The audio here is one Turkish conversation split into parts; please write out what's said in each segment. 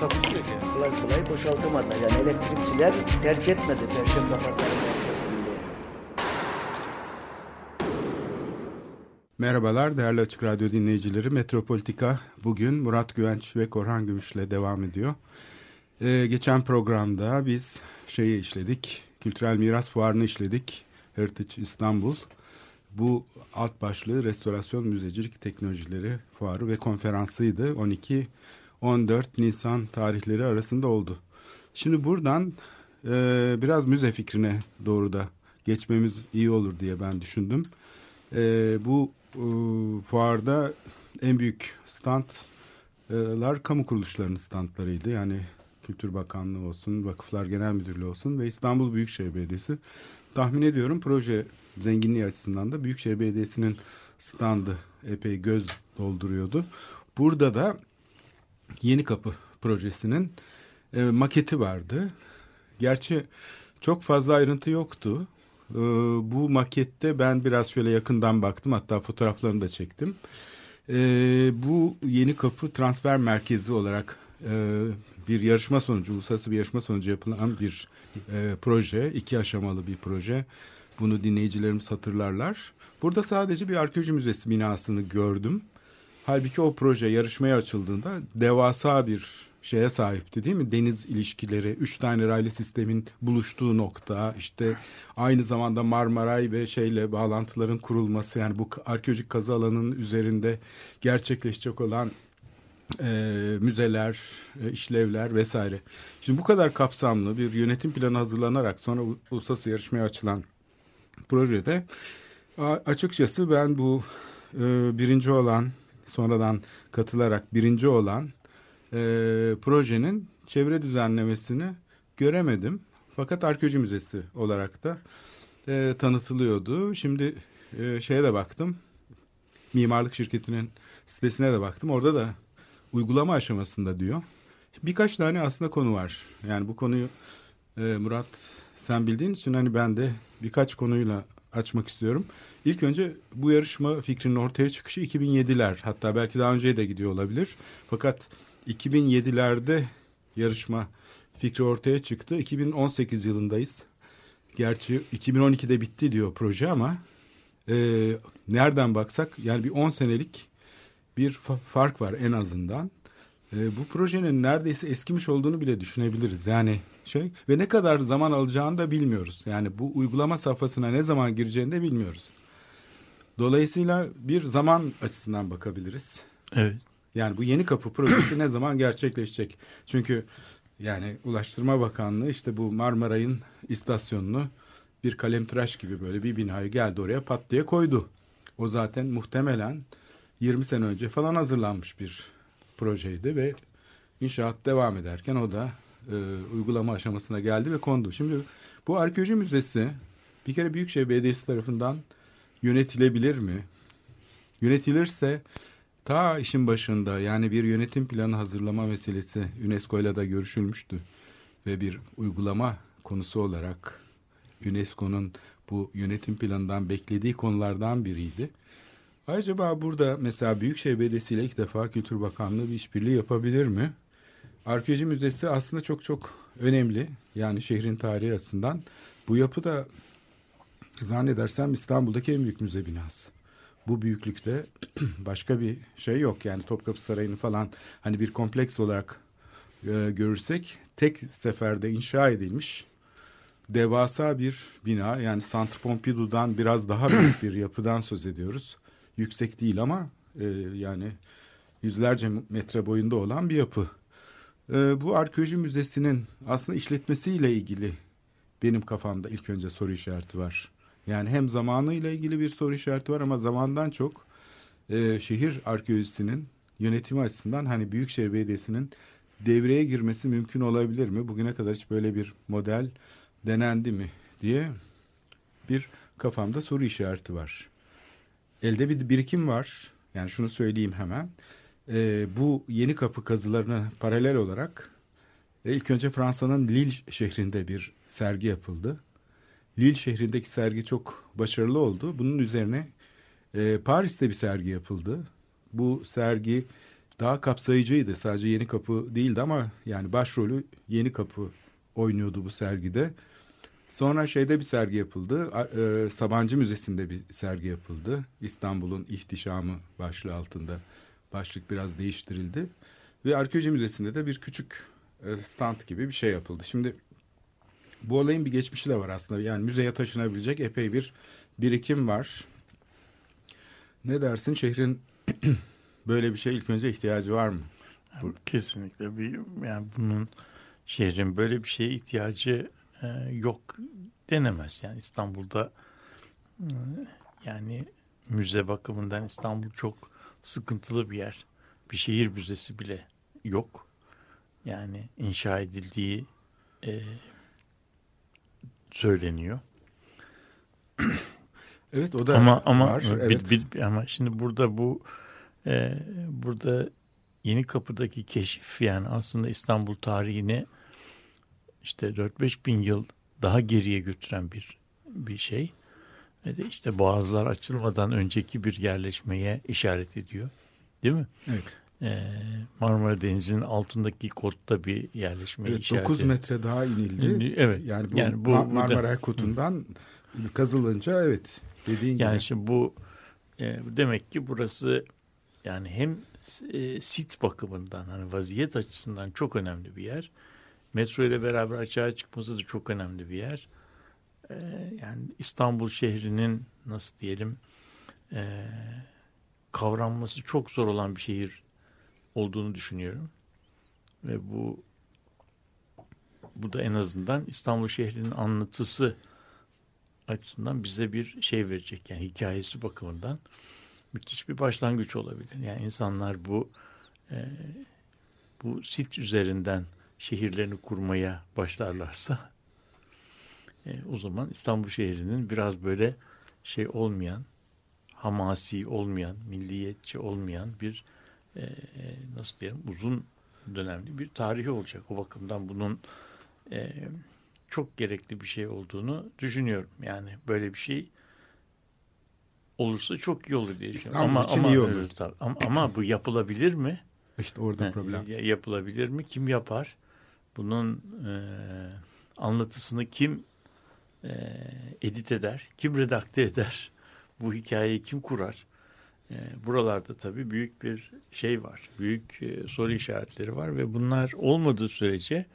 Takusu yok yani. kolay kolay boşaltamadılar. Yani elektrikçiler terk etmedi Perşembe Pazarı merkezinde. Merhabalar değerli Açık Radyo dinleyicileri. Metropolitika bugün Murat Güvenç ve Korhan Gümüş'le devam ediyor. Ee, geçen programda biz şeyi işledik, Kültürel Miras Fuarı'nı işledik. Heritage İstanbul. Bu alt başlığı Restorasyon Müzecilik Teknolojileri Fuarı ve konferansıydı. 12-14 Nisan tarihleri arasında oldu. Şimdi buradan e, biraz müze fikrine doğru da geçmemiz iyi olur diye ben düşündüm. E, bu e, fuarda en büyük standlar kamu kuruluşlarının standlarıydı. Yani Kültür Bakanlığı olsun, Vakıflar Genel Müdürlüğü olsun ve İstanbul Büyükşehir Belediyesi. Tahmin ediyorum proje zenginliği açısından da Büyükşehir Belediyesi'nin standı epey göz dolduruyordu. Burada da Yeni Kapı projesinin e, maketi vardı. Gerçi çok fazla ayrıntı yoktu. Ee, bu makette ben biraz şöyle yakından baktım hatta fotoğraflarını da çektim. Ee, bu yeni kapı transfer merkezi olarak e, bir yarışma sonucu, uluslararası bir yarışma sonucu yapılan bir e, proje, iki aşamalı bir proje. Bunu dinleyicilerimiz hatırlarlar. Burada sadece bir arkeoloji müzesi binasını gördüm. Halbuki o proje yarışmaya açıldığında devasa bir şeye sahipti değil mi? Deniz ilişkileri, üç tane raylı sistemin buluştuğu nokta, işte aynı zamanda Marmaray ve şeyle bağlantıların kurulması yani bu arkeolojik kazı alanının üzerinde gerçekleşecek olan e, müzeler, e, işlevler vesaire. Şimdi bu kadar kapsamlı bir yönetim planı hazırlanarak sonra uluslararası yarışmaya açılan projede açıkçası ben bu e, birinci olan sonradan katılarak birinci olan e, projenin çevre düzenlemesini göremedim. Fakat arkeoloji müzesi olarak da e, tanıtılıyordu. Şimdi e, şeye de baktım. Mimarlık şirketinin sitesine de baktım. Orada da uygulama aşamasında diyor. Birkaç tane aslında konu var. Yani bu konuyu e, Murat sen bildiğin için hani ben de birkaç konuyla açmak istiyorum. İlk önce bu yarışma fikrinin ortaya çıkışı 2007'ler. Hatta belki daha önceye de gidiyor olabilir. Fakat 2007'lerde yarışma fikri ortaya çıktı. 2018 yılındayız. Gerçi 2012'de bitti diyor proje ama e, nereden baksak yani bir 10 senelik bir fa- fark var en azından. E, bu projenin neredeyse eskimiş olduğunu bile düşünebiliriz. Yani şey ve ne kadar zaman alacağını da bilmiyoruz. Yani bu uygulama safhasına ne zaman gireceğini de bilmiyoruz. Dolayısıyla bir zaman açısından bakabiliriz. Evet. Yani bu yeni kapı projesi ne zaman gerçekleşecek? Çünkü yani Ulaştırma Bakanlığı işte bu Marmaray'ın istasyonunu bir kalemtıraş gibi böyle bir binayı geldi oraya pat diye koydu. O zaten muhtemelen 20 sene önce falan hazırlanmış bir projeydi ve inşaat devam ederken o da e, uygulama aşamasına geldi ve kondu. Şimdi bu arkeoloji müzesi bir kere Büyükşehir Belediyesi tarafından yönetilebilir mi? Yönetilirse ta işin başında yani bir yönetim planı hazırlama meselesi UNESCO ile de görüşülmüştü ve bir uygulama konusu olarak UNESCO'nun bu yönetim planından beklediği konulardan biriydi. Acaba burada mesela Büyükşehir Belediyesi ile ilk defa Kültür Bakanlığı bir işbirliği yapabilir mi? Arkeoloji Müzesi aslında çok çok önemli. Yani şehrin tarihi açısından. Bu yapı da zannedersem İstanbul'daki en büyük müze binası. Bu büyüklükte başka bir şey yok. Yani Topkapı Sarayı'nı falan hani bir kompleks olarak e, görürsek tek seferde inşa edilmiş devasa bir bina. Yani Centre Pompidou'dan biraz daha büyük bir yapıdan söz ediyoruz. Yüksek değil ama e, yani yüzlerce metre boyunda olan bir yapı. E, bu arkeoloji müzesinin aslında işletmesiyle ilgili benim kafamda ilk önce soru işareti var. Yani hem zamanıyla ilgili bir soru işareti var ama zamandan çok e, şehir arkeolojisinin yönetimi açısından hani Büyükşehir Belediyesi'nin devreye girmesi mümkün olabilir mi? Bugüne kadar hiç böyle bir model denendi mi diye bir kafamda soru işareti var. Elde bir birikim var. Yani şunu söyleyeyim hemen. Ee, bu yeni kapı kazılarına paralel olarak e, ilk önce Fransa'nın Lille şehrinde bir sergi yapıldı. Lille şehrindeki sergi çok başarılı oldu. Bunun üzerine e, Paris'te bir sergi yapıldı. Bu sergi daha kapsayıcıydı. Sadece Yeni Kapı değildi ama yani başrolü Yeni Kapı oynuyordu bu sergide. Sonra şeyde bir sergi yapıldı. E, Sabancı Müzesi'nde bir sergi yapıldı. İstanbul'un ihtişamı başlığı altında. Başlık biraz değiştirildi. Ve Arkeoloji Müzesi'nde de bir küçük e, stand gibi bir şey yapıldı. Şimdi bu olayın bir geçmişi de var aslında. Yani müzeye taşınabilecek epey bir birikim var. Ne dersin şehrin böyle bir şey ilk önce ihtiyacı var mı? Kesinlikle bir yani bunun şehrin böyle bir şeye ihtiyacı e, yok denemez. Yani İstanbul'da e, yani müze bakımından İstanbul çok sıkıntılı bir yer. Bir şehir müzesi bile yok. Yani inşa edildiği e, söyleniyor. Evet o da ama ama var. Evet. bir, bir, ama şimdi burada bu e, burada Yeni Kapı'daki keşif yani aslında İstanbul tarihini işte 4-5 bin yıl daha geriye götüren bir bir şey. Ve de işte boğazlar açılmadan önceki bir yerleşmeye işaret ediyor. Değil mi? Evet. Ee, Marmara Denizi'nin altındaki kotta bir yerleşmeye evet, işaret 9 metre daha inildi. Evet. Yani bu, yani bu Marmara burada, Kotu'ndan kazılınca evet dediğin yani gibi. şimdi bu e, demek ki burası yani hem e, sit bakımından hani vaziyet açısından çok önemli bir yer. Metro ile beraber açığa çıkması da çok önemli bir yer. E, yani İstanbul şehrinin nasıl diyelim e, kavranması çok zor olan bir şehir olduğunu düşünüyorum. Ve bu bu da en azından İstanbul şehrinin anlatısı açısından bize bir şey verecek. Yani hikayesi bakımından müthiş bir başlangıç olabilir. Yani insanlar bu e, bu sit üzerinden şehirlerini kurmaya başlarlarsa e, o zaman İstanbul şehrinin biraz böyle şey olmayan, hamasi olmayan, milliyetçi olmayan bir e, nasıl diyelim uzun dönemli bir tarihi olacak. O bakımdan bunun e, çok gerekli bir şey olduğunu düşünüyorum. Yani böyle bir şey olursa çok iyi olur diye düşünüyorum. İstanbul ama, için ama, iyi olur. Tabii. ama, ama bu yapılabilir mi? İşte orada He, problem. ya- Yapılabilir mi? Kim yapar? Bunun e, anlatısını kim e, edit eder? Kim redakte eder? Bu hikayeyi kim kurar? E, buralarda tabii büyük bir şey var. Büyük e, soru işaretleri var ve bunlar olmadığı sürece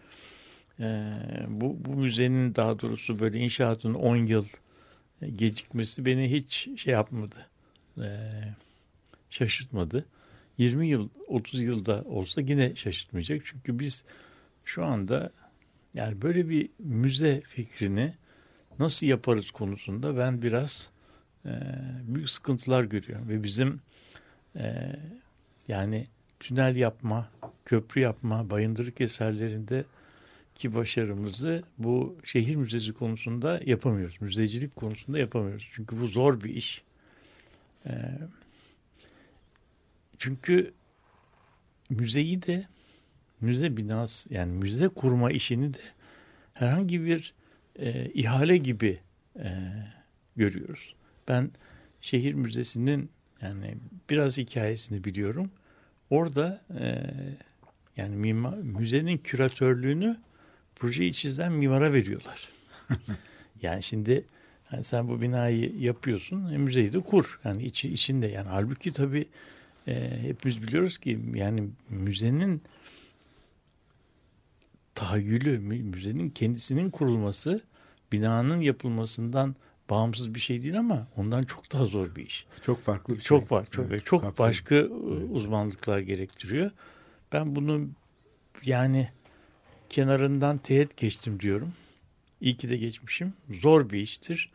e, bu, bu müzenin daha doğrusu böyle inşaatın 10 yıl gecikmesi beni hiç şey yapmadı. Şaşırtmadı. 20 yıl 30 yılda olsa yine şaşırtmayacak. Çünkü biz şu anda yani böyle bir müze fikrini nasıl yaparız konusunda ben biraz e, büyük sıkıntılar görüyorum ve bizim e, yani tünel yapma, köprü yapma, bayındırlık eserlerinde ki başarımızı bu şehir müzesi konusunda yapamıyoruz. Müzecilik konusunda yapamıyoruz. Çünkü bu zor bir iş. E, çünkü müzeyi de müze binası yani müze kurma işini de herhangi bir e, ihale gibi e, görüyoruz. Ben şehir müzesinin yani biraz hikayesini biliyorum. Orada e, yani mimar, müzenin küratörlüğünü projeyi çizen mimara veriyorlar. yani şimdi yani sen bu binayı yapıyorsun, e, müzeyi de kur. Yani içi, içinde yani halbuki tabii e, hepimiz biliyoruz ki yani müzenin tahayyülü, mü- müzenin kendisinin kurulması binanın yapılmasından bağımsız bir şey değil ama ondan çok daha zor bir iş. Çok farklı bir şey. Çok var, çok ve Evet, çok başka e, uzmanlıklar gerektiriyor. Ben bunu yani kenarından teğet geçtim diyorum. İyi ki de geçmişim. Zor bir iştir.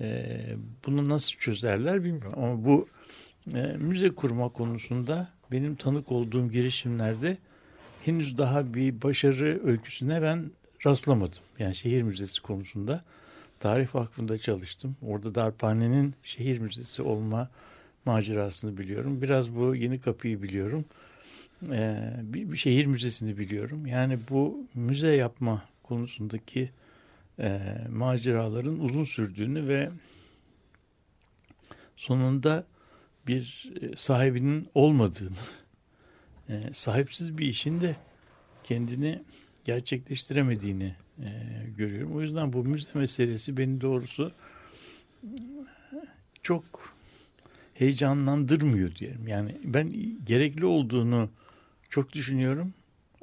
Ee, bunu nasıl çözerler bilmiyorum ama bu e, müze kurma konusunda benim tanık olduğum girişimlerde henüz daha bir başarı öyküsüne ben rastlamadım. Yani şehir müzesi konusunda. Tarih Vakfı'nda çalıştım. Orada Darphane'nin şehir müzesi olma macerasını biliyorum. Biraz bu yeni kapıyı biliyorum. Ee, bir, bir şehir müzesini biliyorum. Yani bu müze yapma konusundaki e, maceraların uzun sürdüğünü ve sonunda bir e, sahibinin olmadığını, e, sahipsiz bir işin de kendini gerçekleştiremediğini e, görüyorum. O yüzden bu müze meselesi beni doğrusu çok heyecanlandırmıyor diyelim. Yani ben gerekli olduğunu çok düşünüyorum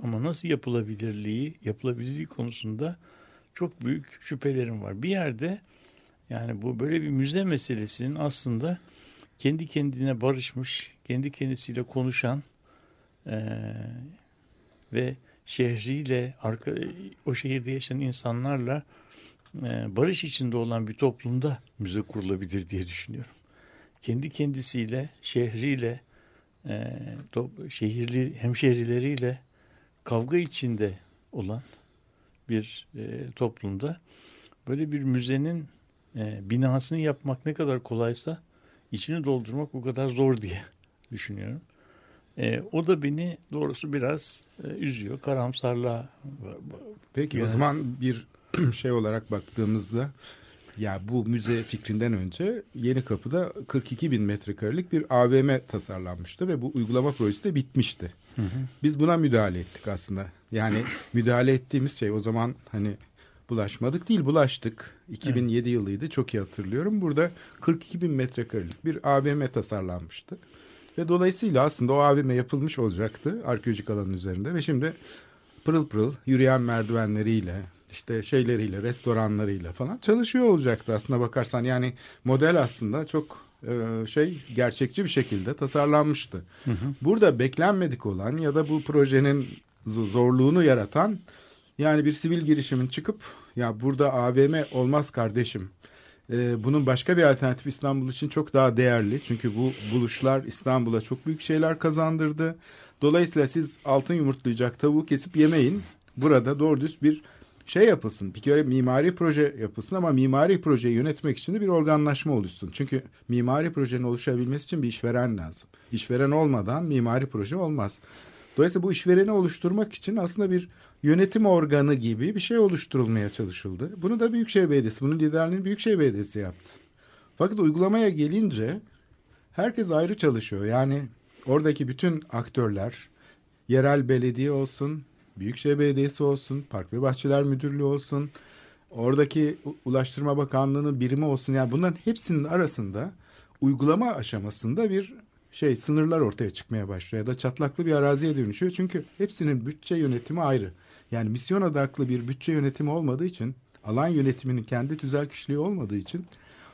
ama nasıl yapılabilirliği, yapılabilirliği konusunda çok büyük şüphelerim var. Bir yerde yani bu böyle bir müze meselesinin aslında kendi kendine barışmış, kendi kendisiyle konuşan e, ve şehriyle, arka, o şehirde yaşayan insanlarla e, barış içinde olan bir toplumda müze kurulabilir diye düşünüyorum. Kendi kendisiyle, şehriyle, e, top, şehirli hemşehrileriyle kavga içinde olan bir e, toplumda böyle bir müzenin e, binasını yapmak ne kadar kolaysa içini doldurmak o kadar zor diye düşünüyorum. E, o da beni doğrusu biraz e, üzüyor. Karamsarlığa. Peki yani. o zaman bir şey olarak baktığımızda ya bu müze fikrinden önce Yeni Kapı'da 42 bin metrekarelik bir AVM tasarlanmıştı ve bu uygulama projesi de bitmişti. Hı hı. Biz buna müdahale ettik aslında. Yani müdahale ettiğimiz şey o zaman hani bulaşmadık değil bulaştık. 2007 evet. yılıydı çok iyi hatırlıyorum. Burada 42 bin metrekarelik bir AVM tasarlanmıştı. Ve dolayısıyla aslında o AVM yapılmış olacaktı arkeolojik alanın üzerinde ve şimdi pırıl pırıl yürüyen merdivenleriyle işte şeyleriyle restoranlarıyla falan çalışıyor olacaktı aslında bakarsan yani model aslında çok e, şey gerçekçi bir şekilde tasarlanmıştı. Hı hı. Burada beklenmedik olan ya da bu projenin zorluğunu yaratan yani bir sivil girişimin çıkıp ya burada AVM olmaz kardeşim. Ee, bunun başka bir alternatif İstanbul için çok daha değerli. Çünkü bu buluşlar İstanbul'a çok büyük şeyler kazandırdı. Dolayısıyla siz altın yumurtlayacak tavuğu kesip yemeyin. Burada doğru düz bir şey yapılsın. Bir kere mimari proje yapılsın ama mimari projeyi yönetmek için de bir organlaşma oluşsun. Çünkü mimari projenin oluşabilmesi için bir işveren lazım. İşveren olmadan mimari proje olmaz. Dolayısıyla bu işvereni oluşturmak için aslında bir yönetim organı gibi bir şey oluşturulmaya çalışıldı. Bunu da Büyükşehir Belediyesi, bunun liderliğini Büyükşehir Belediyesi yaptı. Fakat uygulamaya gelince herkes ayrı çalışıyor. Yani oradaki bütün aktörler, yerel belediye olsun, Büyükşehir Belediyesi olsun, Park ve Bahçeler Müdürlüğü olsun, oradaki Ulaştırma Bakanlığı'nın birimi olsun. Yani bunların hepsinin arasında uygulama aşamasında bir şey sınırlar ortaya çıkmaya başlıyor ya da çatlaklı bir araziye dönüşüyor. Çünkü hepsinin bütçe yönetimi ayrı. Yani misyon odaklı bir bütçe yönetimi olmadığı için, alan yönetiminin kendi tüzel kişiliği olmadığı için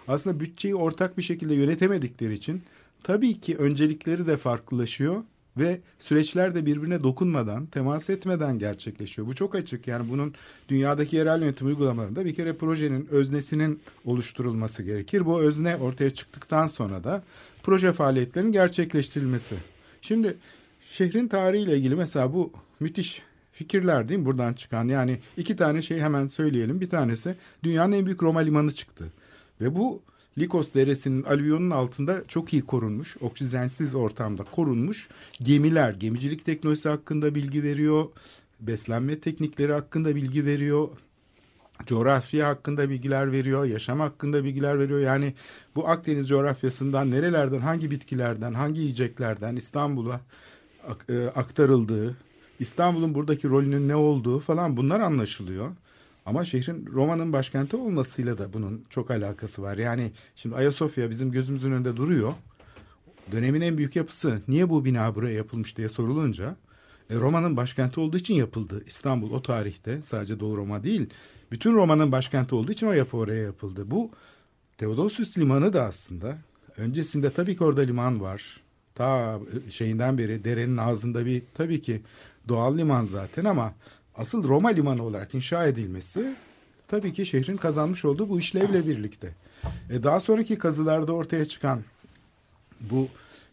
aslında bütçeyi ortak bir şekilde yönetemedikleri için tabii ki öncelikleri de farklılaşıyor ve süreçler de birbirine dokunmadan, temas etmeden gerçekleşiyor. Bu çok açık. Yani bunun dünyadaki yerel yönetim uygulamalarında bir kere projenin öznesinin oluşturulması gerekir. Bu özne ortaya çıktıktan sonra da proje faaliyetlerinin gerçekleştirilmesi. Şimdi şehrin tarihiyle ilgili mesela bu müthiş fikirler değil mi buradan çıkan? Yani iki tane şey hemen söyleyelim. Bir tanesi dünyanın en büyük Roma limanı çıktı. Ve bu Likos Deresi'nin alüvyonun altında çok iyi korunmuş, oksijensiz ortamda korunmuş gemiler, gemicilik teknolojisi hakkında bilgi veriyor, beslenme teknikleri hakkında bilgi veriyor, coğrafya hakkında bilgiler veriyor, yaşam hakkında bilgiler veriyor. Yani bu Akdeniz coğrafyasından nerelerden, hangi bitkilerden, hangi yiyeceklerden İstanbul'a e, aktarıldığı, İstanbul'un buradaki rolünün ne olduğu falan bunlar anlaşılıyor. Ama şehrin Roma'nın başkenti olmasıyla da bunun çok alakası var. Yani şimdi Ayasofya bizim gözümüzün önünde duruyor. Dönemin en büyük yapısı niye bu bina buraya yapılmış diye sorulunca e, Roma'nın başkenti olduğu için yapıldı. İstanbul o tarihte sadece Doğu Roma değil bütün Roma'nın başkenti olduğu için o yapı oraya yapıldı. Bu Theodosius Limanı da aslında öncesinde tabii ki orada liman var. Ta şeyinden beri derenin ağzında bir tabii ki doğal liman zaten ama asıl Roma limanı olarak inşa edilmesi tabii ki şehrin kazanmış olduğu bu işlevle birlikte. E daha sonraki kazılarda ortaya çıkan bu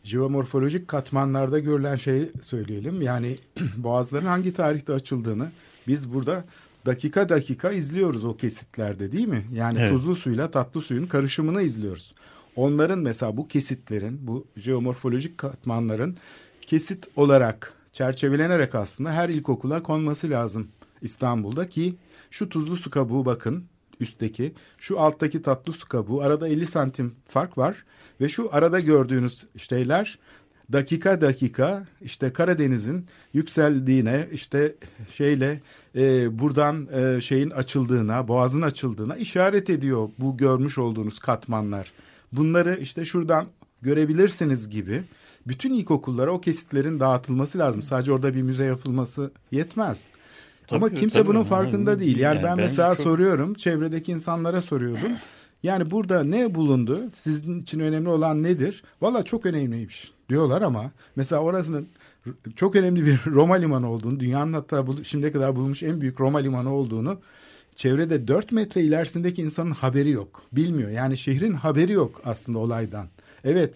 jeomorfolojik katmanlarda görülen şeyi söyleyelim. Yani boğazların hangi tarihte açıldığını biz burada dakika dakika izliyoruz o kesitlerde değil mi? Yani Evet. tuzlu suyla tatlı suyun karışımını izliyoruz. Onların mesela bu kesitlerin, bu jeomorfolojik katmanların kesit olarak çerçevelenerek aslında her ilkokula konması lazım İstanbul'da ki şu tuzlu su kabuğu bakın üstteki, şu alttaki tatlı su kabuğu arada 50 santim fark var ve şu arada gördüğünüz şeyler dakika dakika işte Karadeniz'in yükseldiğine işte şeyle e, buradan e, şeyin açıldığına boğazın açıldığına işaret ediyor bu görmüş olduğunuz katmanlar. Bunları işte şuradan görebilirsiniz gibi bütün ilkokullara o kesitlerin dağıtılması lazım. Sadece orada bir müze yapılması yetmez. Ama Tabii, kimse tabii. bunun Ama farkında değil. Yani, yani ben bence mesela çok- soruyorum, çevredeki insanlara soruyordum. Yani burada ne bulundu? Sizin için önemli olan nedir? Valla çok önemliymiş diyorlar ama mesela orasının çok önemli bir Roma limanı olduğunu, dünyanın hatta şimdiye kadar bulunmuş en büyük Roma limanı olduğunu çevrede 4 metre ilerisindeki insanın haberi yok. Bilmiyor. Yani şehrin haberi yok aslında olaydan. Evet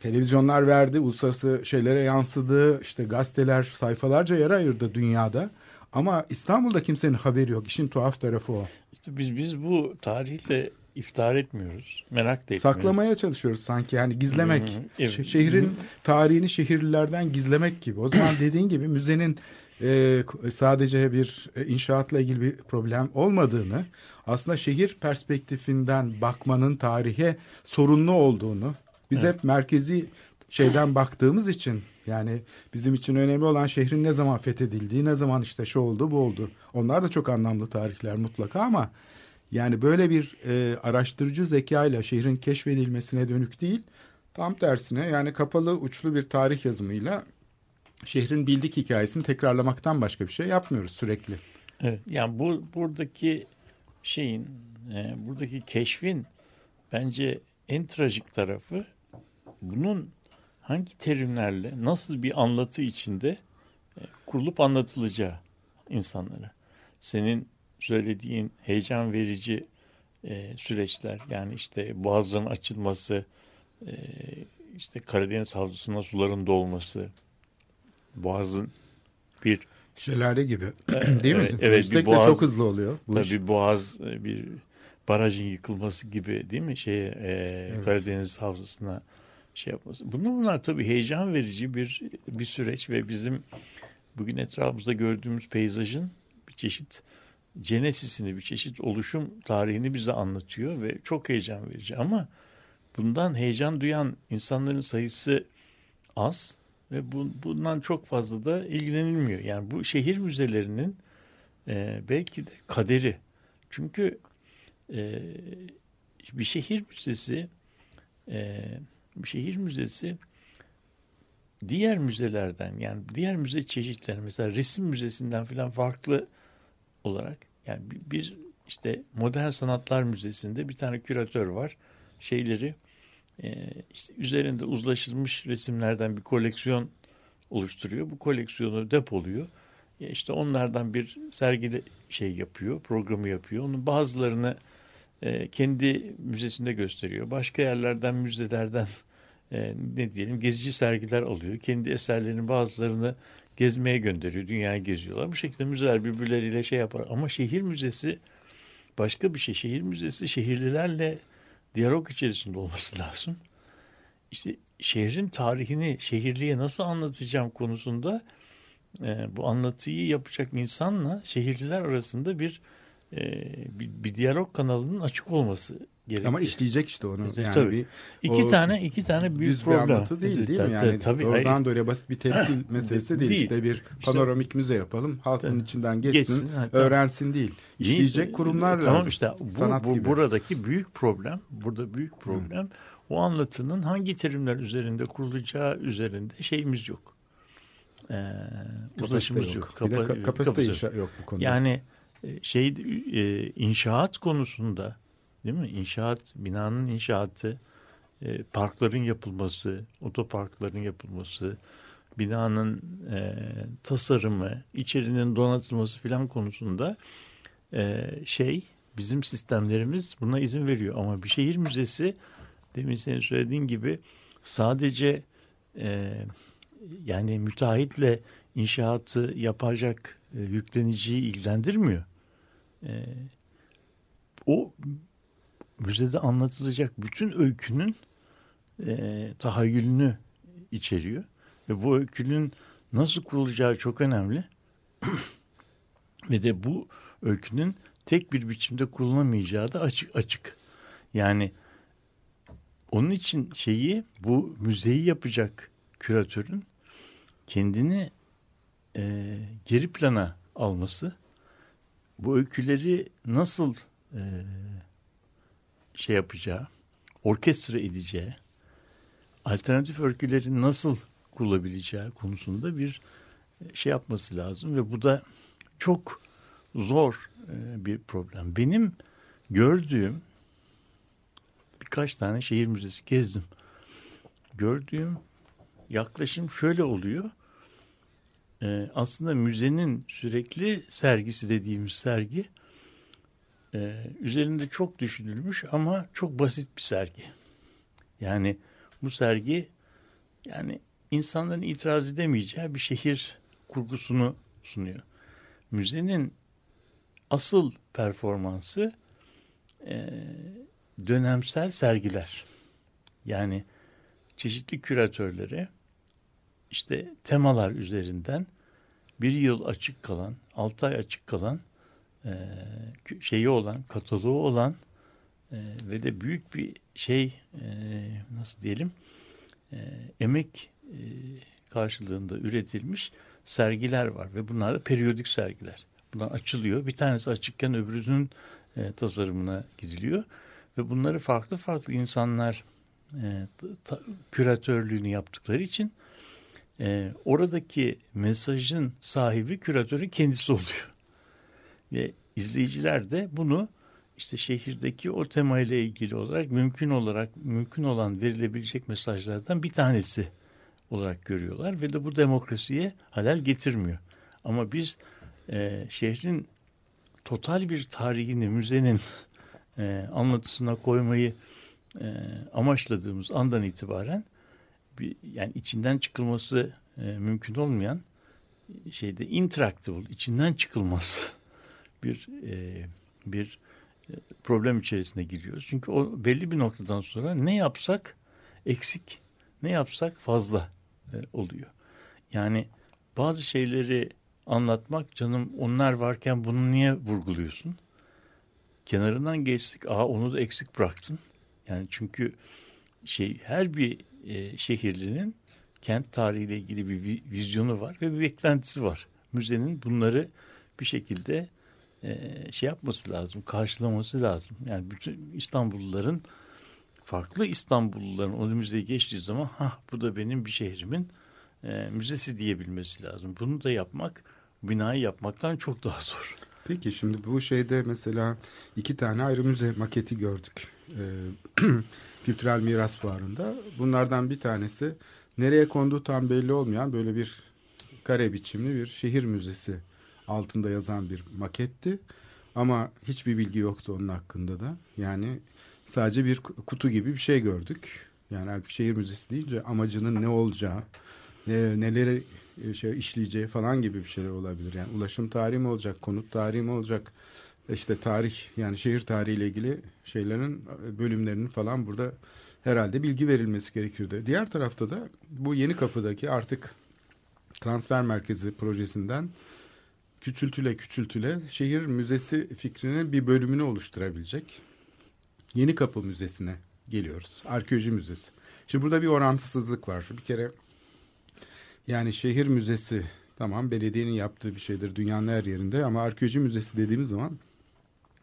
televizyonlar verdi, uluslararası şeylere yansıdı, işte gazeteler sayfalarca yer ayırdı dünyada. Ama İstanbul'da kimsenin haberi yok. İşin tuhaf tarafı o. İşte biz biz bu tarihle iftihar etmiyoruz. Merak da etmiyoruz. Saklamaya çalışıyoruz sanki yani gizlemek. Evet. Şe- Şehrin tarihini şehirlilerden gizlemek gibi. O zaman dediğin gibi müzenin e, sadece bir e, inşaatla ilgili bir problem olmadığını, aslında şehir perspektifinden bakmanın tarihe sorunlu olduğunu, biz hep merkezi şeyden baktığımız için yani bizim için önemli olan şehrin ne zaman fethedildiği, ne zaman işte şu oldu, bu oldu. Onlar da çok anlamlı tarihler mutlaka ama yani böyle bir e, araştırıcı zekayla şehrin keşfedilmesine dönük değil, tam tersine yani kapalı uçlu bir tarih yazımıyla şehrin bildik hikayesini tekrarlamaktan başka bir şey yapmıyoruz sürekli. Evet, yani bu buradaki şeyin, e, buradaki keşfin bence en trajik tarafı bunun hangi terimlerle, nasıl bir anlatı içinde e, kurulup anlatılacağı insanlara. Senin söylediğin heyecan verici e, süreçler, yani işte boğazların açılması, e, işte Karadeniz havzasına suların dolması, boğazın bir Şelale gibi değil mi? evet, evet, bir Üstelik de boğaz- çok hızlı oluyor. Bu iş. Tabii boğaz e, bir barajın yıkılması gibi değil mi? Şeye e, Karadeniz havzasına şey yapması. Bunlar bunlar tabii heyecan verici bir bir süreç ve bizim bugün etrafımızda gördüğümüz peyzajın bir çeşit cenesisini, bir çeşit oluşum tarihini bize anlatıyor ve çok heyecan verici. Ama bundan heyecan duyan insanların sayısı az ve bu, bundan çok fazla da ilgilenilmiyor. Yani bu şehir müzelerinin e, belki de kaderi. Çünkü e, bir şehir müzesi e, şehir müzesi diğer müzelerden yani diğer müze çeşitleri mesela resim müzesinden falan farklı olarak yani bir, işte modern sanatlar müzesinde bir tane küratör var şeyleri işte üzerinde uzlaşılmış resimlerden bir koleksiyon oluşturuyor. Bu koleksiyonu depoluyor. İşte onlardan bir sergili şey yapıyor, programı yapıyor. Onun bazılarını kendi müzesinde gösteriyor. Başka yerlerden, müzelerden e, ne diyelim gezici sergiler alıyor. Kendi eserlerinin bazılarını gezmeye gönderiyor. Dünyayı geziyorlar. Bu şekilde müzeler birbirleriyle şey yapar. Ama şehir müzesi başka bir şey. Şehir müzesi şehirlilerle diyalog içerisinde olması lazım. İşte şehrin tarihini şehirliye nasıl anlatacağım konusunda e, bu anlatıyı yapacak insanla şehirliler arasında bir e, bir, bir diyalog kanalının açık olması gerekiyor. Ama işleyecek işte onu. Yani tabii. bir İki o tane iki tane büyük düz problem. bir anlatı değil değil mi? Tabii, Yani tabii, doğrudan hayır. doğruya basit bir temsil meselesi değil. Değil. İşte bir panoramik müze yapalım. Halk bunun içinden geçsin, Geçsin, ha, tamam. öğrensin değil. İşleyecek Değil, kurumlar tamam lazım. işte bu, Sanat bu gibi. buradaki büyük problem, burada büyük problem o anlatının hangi terimler üzerinde kurulacağı üzerinde şeyimiz yok. Ee, uzlaşımız yok. yok. Kapa- ka- kapasite kapasite yok bu konuda. Yani e, şey e, inşaat konusunda değil mi? İnşaat, binanın inşaatı, e, parkların yapılması, otoparkların yapılması, binanın e, tasarımı, içerinin donatılması filan konusunda e, şey bizim sistemlerimiz buna izin veriyor. Ama bir şehir müzesi demin senin söylediğin gibi sadece e, yani müteahhitle inşaatı yapacak e, yükleniciyi ilgilendirmiyor. E, o müzede anlatılacak bütün öykünün e, tahayyülünü içeriyor. Ve bu öykünün nasıl kurulacağı çok önemli. Ve de bu öykünün tek bir biçimde kullanamayacağı da açık açık. Yani onun için şeyi bu müzeyi yapacak küratörün kendini e, geri plana alması, bu öyküleri nasıl e, şey yapacağı, orkestra edeceği, alternatif öyküleri nasıl kullanabileceği konusunda bir şey yapması lazım ve bu da çok zor e, bir problem. Benim gördüğüm birkaç tane şehir müzesi gezdim. Gördüğüm yaklaşım şöyle oluyor. Ee, aslında müzenin sürekli sergisi dediğimiz sergi e, üzerinde çok düşünülmüş ama çok basit bir sergi. Yani bu sergi yani insanların itiraz edemeyeceği bir şehir kurgusunu sunuyor. Müzenin asıl performansı e, dönemsel sergiler. Yani çeşitli küratörlere işte temalar üzerinden bir yıl açık kalan, altı ay açık kalan şeyi olan, kataloğu olan e, ve de büyük bir şey e, nasıl diyelim e, emek e, karşılığında üretilmiş sergiler var ve bunlar da periyodik sergiler. Bunlar açılıyor. Bir tanesi açıkken öbürünün e, tasarımına gidiliyor ve bunları farklı farklı insanlar e, ta, küratörlüğünü yaptıkları için e, oradaki mesajın sahibi küratörün kendisi oluyor. Ve izleyiciler de bunu işte şehirdeki o temayla ilgili olarak mümkün olarak mümkün olan verilebilecek mesajlardan bir tanesi olarak görüyorlar ve de bu demokrasiye halel getirmiyor. Ama biz e, şehrin total bir tarihini müzenin e, anlatısına koymayı e, amaçladığımız andan itibaren bir, yani içinden çıkılması e, mümkün olmayan şeyde interactable içinden çıkılmaz bir e, bir e, problem içerisine giriyoruz. Çünkü o belli bir noktadan sonra ne yapsak eksik, ne yapsak fazla e, oluyor. Yani bazı şeyleri anlatmak canım onlar varken bunu niye vurguluyorsun? Kenarından geçtik. Aa onu da eksik bıraktın. Yani çünkü şey her bir e, şehirlinin kent tarihiyle ilgili bir vizyonu var ve bir beklentisi var. Müzenin bunları bir şekilde şey yapması lazım, karşılaması lazım. Yani bütün İstanbulluların farklı İstanbulluların o müzeye geçtiği zaman ha bu da benim bir şehrimin e, müzesi diyebilmesi lazım. Bunu da yapmak binayı yapmaktan çok daha zor. Peki şimdi bu şeyde mesela iki tane ayrı müze maketi gördük. Ee, Kültürel Miras Fuarı'nda. Bunlardan bir tanesi nereye konduğu tam belli olmayan böyle bir kare biçimli bir şehir müzesi altında yazan bir maketti. Ama hiçbir bilgi yoktu onun hakkında da. Yani sadece bir kutu gibi bir şey gördük. Yani halbuki şehir müzesi deyince amacının ne olacağı, neleri e, şey işleyeceği falan gibi bir şeyler olabilir. Yani ulaşım tarihi mi olacak, konut tarihi mi olacak? işte tarih yani şehir tarihiyle ilgili şeylerin e, bölümlerinin falan burada herhalde bilgi verilmesi gerekirdi. Diğer tarafta da bu yeni kapıdaki artık transfer merkezi projesinden küçültüle küçültüle şehir müzesi fikrinin bir bölümünü oluşturabilecek Yeni Kapı Müzesi'ne geliyoruz. Arkeoloji Müzesi. Şimdi burada bir orantısızlık var. Bir kere yani şehir müzesi tamam belediyenin yaptığı bir şeydir dünyanın her yerinde ama arkeoloji müzesi dediğimiz zaman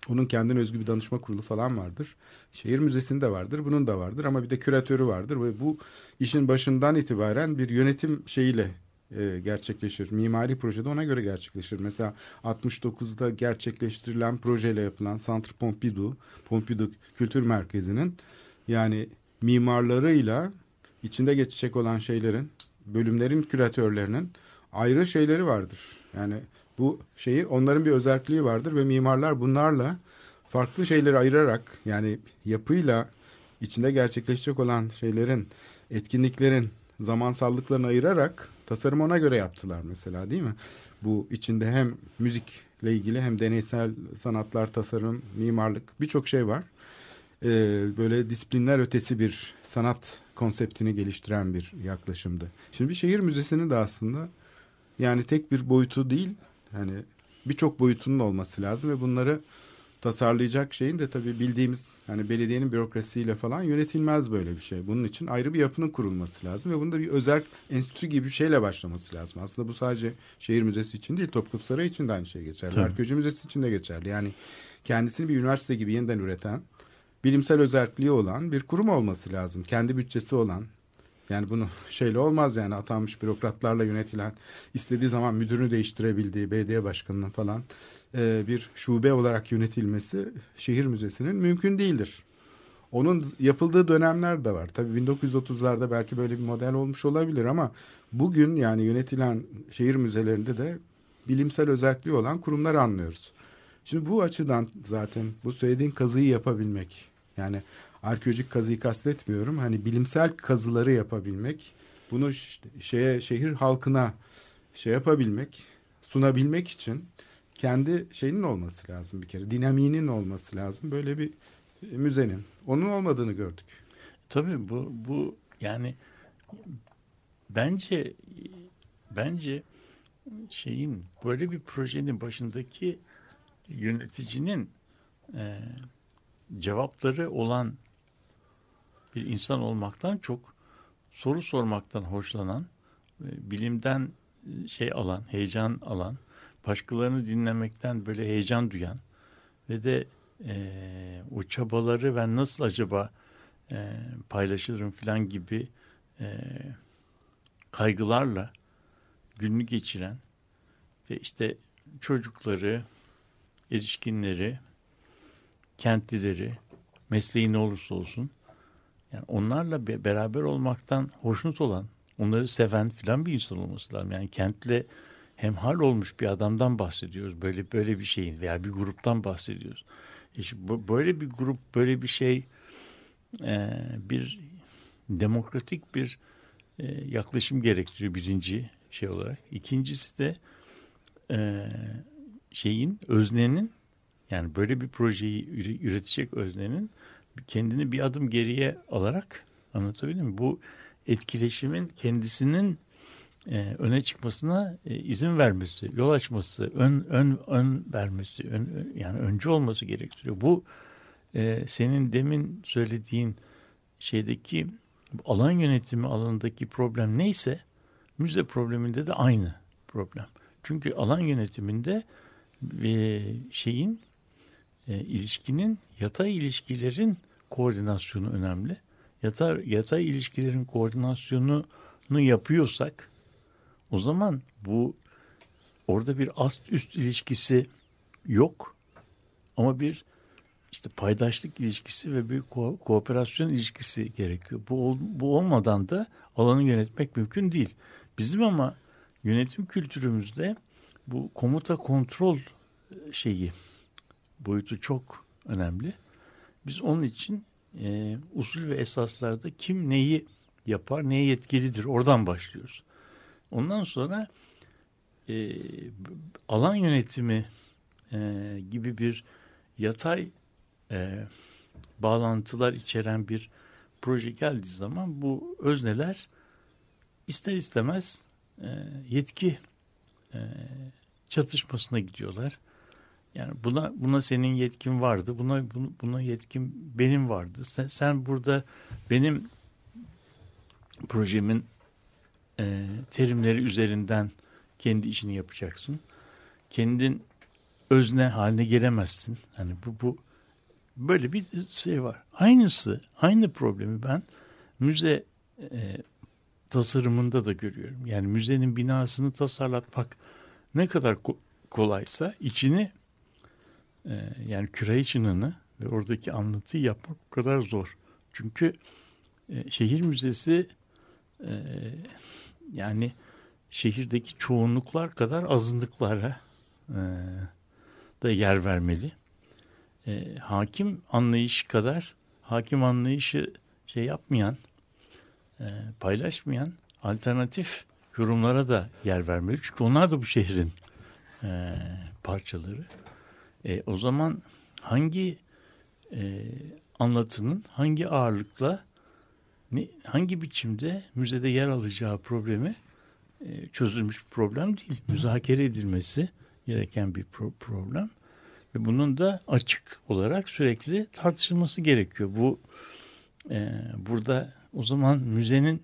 onun kendine özgü bir danışma kurulu falan vardır. Şehir müzesinde vardır, bunun da vardır ama bir de küratörü vardır ve bu işin başından itibaren bir yönetim şeyiyle e, gerçekleşir. Mimari projede ona göre gerçekleşir. Mesela 69'da gerçekleştirilen projeyle yapılan Centre Pompidou, Pompidou Kültür Merkezi'nin yani mimarlarıyla içinde geçecek olan şeylerin, bölümlerin küratörlerinin ayrı şeyleri vardır. Yani bu şeyi onların bir özelliği vardır ve mimarlar bunlarla farklı şeyleri ayırarak yani yapıyla içinde gerçekleşecek olan şeylerin, etkinliklerin zamansallıklarını ayırarak tasarım ona göre yaptılar mesela değil mi? Bu içinde hem müzikle ilgili hem deneysel sanatlar, tasarım, mimarlık birçok şey var. Ee, böyle disiplinler ötesi bir sanat konseptini geliştiren bir yaklaşımdı. Şimdi bir şehir müzesinin de aslında yani tek bir boyutu değil hani birçok boyutunun olması lazım ve bunları tasarlayacak şeyin de tabii bildiğimiz hani belediyenin bürokrasiyle falan yönetilmez böyle bir şey. Bunun için ayrı bir yapının kurulması lazım ve bunda bir özel enstitü gibi bir şeyle başlaması lazım. Aslında bu sadece şehir müzesi için değil Topkapı Sarayı için de aynı şey geçerli. Arkeoloji Müzesi için de geçerli. Yani kendisini bir üniversite gibi yeniden üreten bilimsel özelliği olan bir kurum olması lazım. Kendi bütçesi olan yani bunu şeyle olmaz yani atanmış bürokratlarla yönetilen istediği zaman müdürünü değiştirebildiği belediye başkanının falan e, bir şube olarak yönetilmesi şehir müzesinin mümkün değildir. Onun yapıldığı dönemler de var. Tabii 1930'larda belki böyle bir model olmuş olabilir ama bugün yani yönetilen şehir müzelerinde de bilimsel özelliği olan kurumları anlıyoruz. Şimdi bu açıdan zaten bu söylediğin kazıyı yapabilmek yani arkeolojik kazıyı kastetmiyorum. Hani bilimsel kazıları yapabilmek, bunu şeye şehir halkına şey yapabilmek, sunabilmek için kendi şeyinin olması lazım bir kere. Dinamiğinin olması lazım. Böyle bir müzenin. Onun olmadığını gördük. Tabii bu bu yani bence bence şeyin böyle bir projenin başındaki yöneticinin e, cevapları olan bir insan olmaktan çok soru sormaktan hoşlanan, e, bilimden e, şey alan, heyecan alan, başkalarını dinlemekten böyle heyecan duyan ve de e, o çabaları ben nasıl acaba e, paylaşırım falan gibi e, kaygılarla gününü geçiren ve işte çocukları, erişkinleri, kentlileri, mesleği ne olursa olsun yani onlarla be- beraber olmaktan hoşnut olan, onları seven filan bir insan olması lazım. Yani kentle hemhal olmuş bir adamdan bahsediyoruz. Böyle böyle bir şeyin veya bir gruptan bahsediyoruz. E bu- böyle bir grup, böyle bir şey e, bir demokratik bir e, yaklaşım gerektiriyor birinci şey olarak. İkincisi de e, şeyin öznenin yani böyle bir projeyi üre- üretecek öznenin kendini bir adım geriye alarak anlatabildim mi? Bu etkileşimin kendisinin e, öne çıkmasına e, izin vermesi, yol açması, ön ön ön vermesi, ön- yani öncü olması gerektiriyor. Bu e, senin demin söylediğin şeydeki alan yönetimi alanındaki problem neyse müze probleminde de aynı problem. Çünkü alan yönetiminde e, şeyin e, ilişkinin yatay ilişkilerin koordinasyonu önemli. Yatay, yatay ilişkilerin koordinasyonunu yapıyorsak o zaman bu orada bir ast üst ilişkisi yok ama bir işte paydaşlık ilişkisi ve bir ko- kooperasyon ilişkisi gerekiyor. Bu, ol- bu olmadan da alanı yönetmek mümkün değil. Bizim ama yönetim kültürümüzde bu komuta kontrol şeyi boyutu çok önemli. Biz onun için e, usul ve esaslarda kim neyi yapar, neye yetkilidir oradan başlıyoruz. Ondan sonra e, alan yönetimi e, gibi bir yatay e, bağlantılar içeren bir proje geldiği zaman bu özneler ister istemez e, yetki e, çatışmasına gidiyorlar. Yani buna buna senin yetkin vardı. Buna buna, yetkin benim vardı. Sen, sen burada benim projemin e, terimleri üzerinden kendi işini yapacaksın. Kendin özne haline gelemezsin. Hani bu bu böyle bir şey var. Aynısı, aynı problemi ben müze e, tasarımında da görüyorum. Yani müzenin binasını tasarlatmak ne kadar ko- kolaysa içini yani küre çınını ve oradaki anlatıyı yapmak o kadar zor. Çünkü e, şehir müzesi e, yani şehirdeki çoğunluklar kadar azınlıklara e, da yer vermeli. Hakim anlayış kadar hakim anlayışı şey yapmayan, paylaşmayan alternatif yorumlara da yer vermeli. Çünkü onlar da bu şehrin parçaları. E, o zaman hangi e, anlatının hangi ağırlıkla ne, hangi biçimde müzede yer alacağı problemi e, çözülmüş bir problem değil. Müzakere edilmesi gereken bir pro problem ve bunun da açık olarak sürekli tartışılması gerekiyor. Bu e, burada o zaman müzenin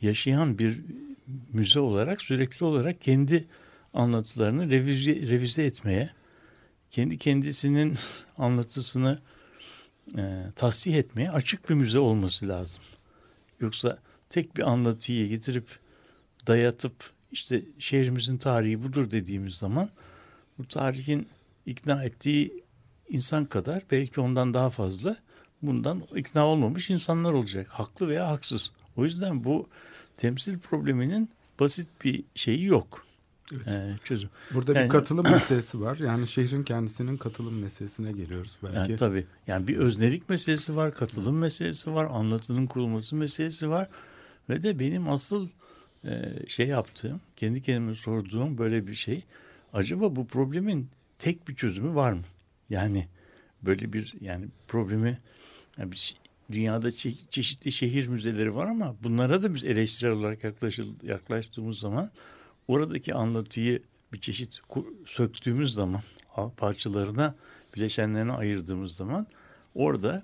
yaşayan bir müze olarak sürekli olarak kendi anlatılarını revize, revize etmeye, kendi kendisinin anlatısını e, tahsih etmeye açık bir müze olması lazım. Yoksa tek bir anlatıyı getirip dayatıp işte şehrimizin tarihi budur dediğimiz zaman bu tarihin ikna ettiği insan kadar belki ondan daha fazla bundan ikna olmamış insanlar olacak. Haklı veya haksız. O yüzden bu temsil probleminin basit bir şeyi yok. Evet. Ee, çözüm. Burada yani, bir katılım meselesi var. Yani şehrin kendisinin katılım meselesine geliyoruz belki. Yani, tabii. Yani bir öznelik meselesi var, katılım meselesi var, anlatının kurulması meselesi var. Ve de benim asıl e, şey yaptığım, kendi kendime sorduğum böyle bir şey. Acaba bu problemin tek bir çözümü var mı? Yani böyle bir yani problemi yani bir, dünyada çe- çeşitli şehir müzeleri var ama bunlara da biz eleştirel olarak yaklaştığımız zaman oradaki anlatıyı bir çeşit söktüğümüz zaman parçalarına bileşenlerine ayırdığımız zaman orada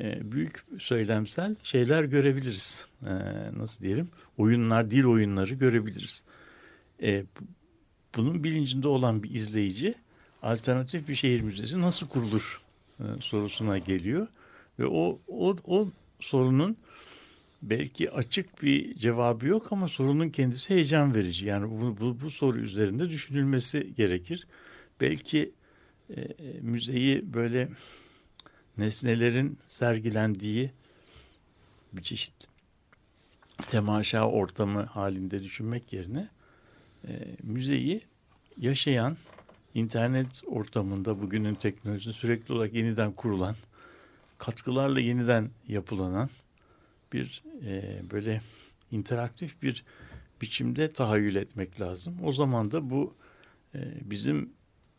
e, büyük söylemsel şeyler görebiliriz. E, nasıl diyelim? Oyunlar, dil oyunları görebiliriz. E, bunun bilincinde olan bir izleyici alternatif bir şehir müzesi nasıl kurulur e, sorusuna geliyor. Ve o, o, o sorunun belki açık bir cevabı yok ama sorunun kendisi heyecan verici. Yani bu, bu, bu soru üzerinde düşünülmesi gerekir. Belki e, müzeyi böyle nesnelerin sergilendiği bir çeşit temaşa ortamı halinde düşünmek yerine e, müzeyi yaşayan internet ortamında bugünün teknolojisi sürekli olarak yeniden kurulan katkılarla yeniden yapılanan bir e, böyle interaktif bir biçimde tahayyül etmek lazım. O zaman da bu e, bizim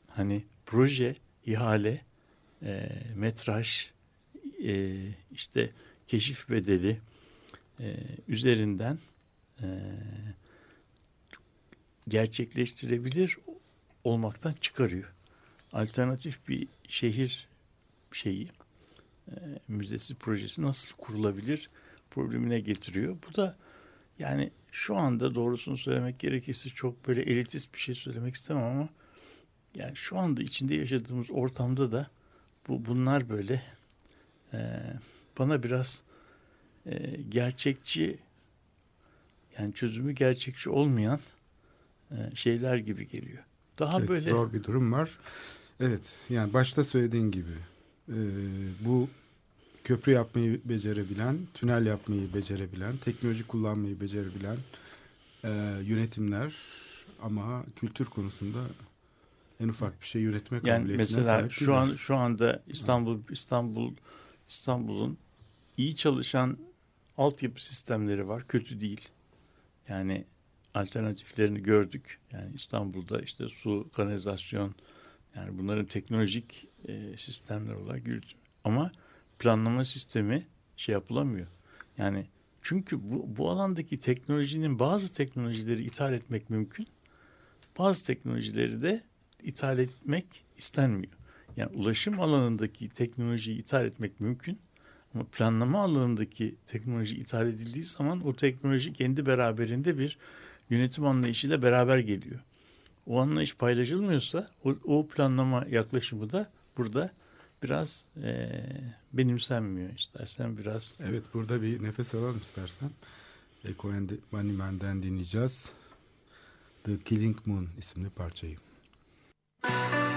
hani proje, ihale, e, metraj, e, işte keşif bedeli e, üzerinden e, gerçekleştirebilir olmaktan çıkarıyor. Alternatif bir şehir şeyi, e, müzesi projesi nasıl kurulabilir problemine getiriyor. Bu da yani şu anda doğrusunu söylemek gerekirse çok böyle elitist bir şey söylemek istemem ama yani şu anda içinde yaşadığımız ortamda da bu bunlar böyle e, bana biraz e, gerçekçi yani çözümü gerçekçi olmayan e, şeyler gibi geliyor. Daha evet, böyle zor bir durum var. Evet yani başta söylediğin gibi e, bu köprü yapmayı becerebilen, tünel yapmayı becerebilen, teknoloji kullanmayı becerebilen e, yönetimler ama kültür konusunda en ufak bir şey yönetme yani kabiliyetine mesela sahip şu an şu anda İstanbul İstanbul İstanbul'un iyi çalışan altyapı sistemleri var. Kötü değil. Yani alternatiflerini gördük. Yani İstanbul'da işte su, kanalizasyon yani bunların teknolojik e, sistemler olarak yürütüm. Ama planlama sistemi şey yapılamıyor. Yani çünkü bu, bu alandaki teknolojinin bazı teknolojileri ithal etmek mümkün. Bazı teknolojileri de ithal etmek istenmiyor. Yani ulaşım alanındaki teknolojiyi ithal etmek mümkün. Ama planlama alanındaki teknoloji ithal edildiği zaman o teknoloji kendi beraberinde bir yönetim anlayışıyla beraber geliyor. O anlayış paylaşılmıyorsa o, o planlama yaklaşımı da burada biraz e, benimsenmiyor istersen biraz. Evet burada bir nefes alalım istersen. Eko Bunnyman'den dinleyeceğiz. The Killing Moon isimli parçayı. Müzik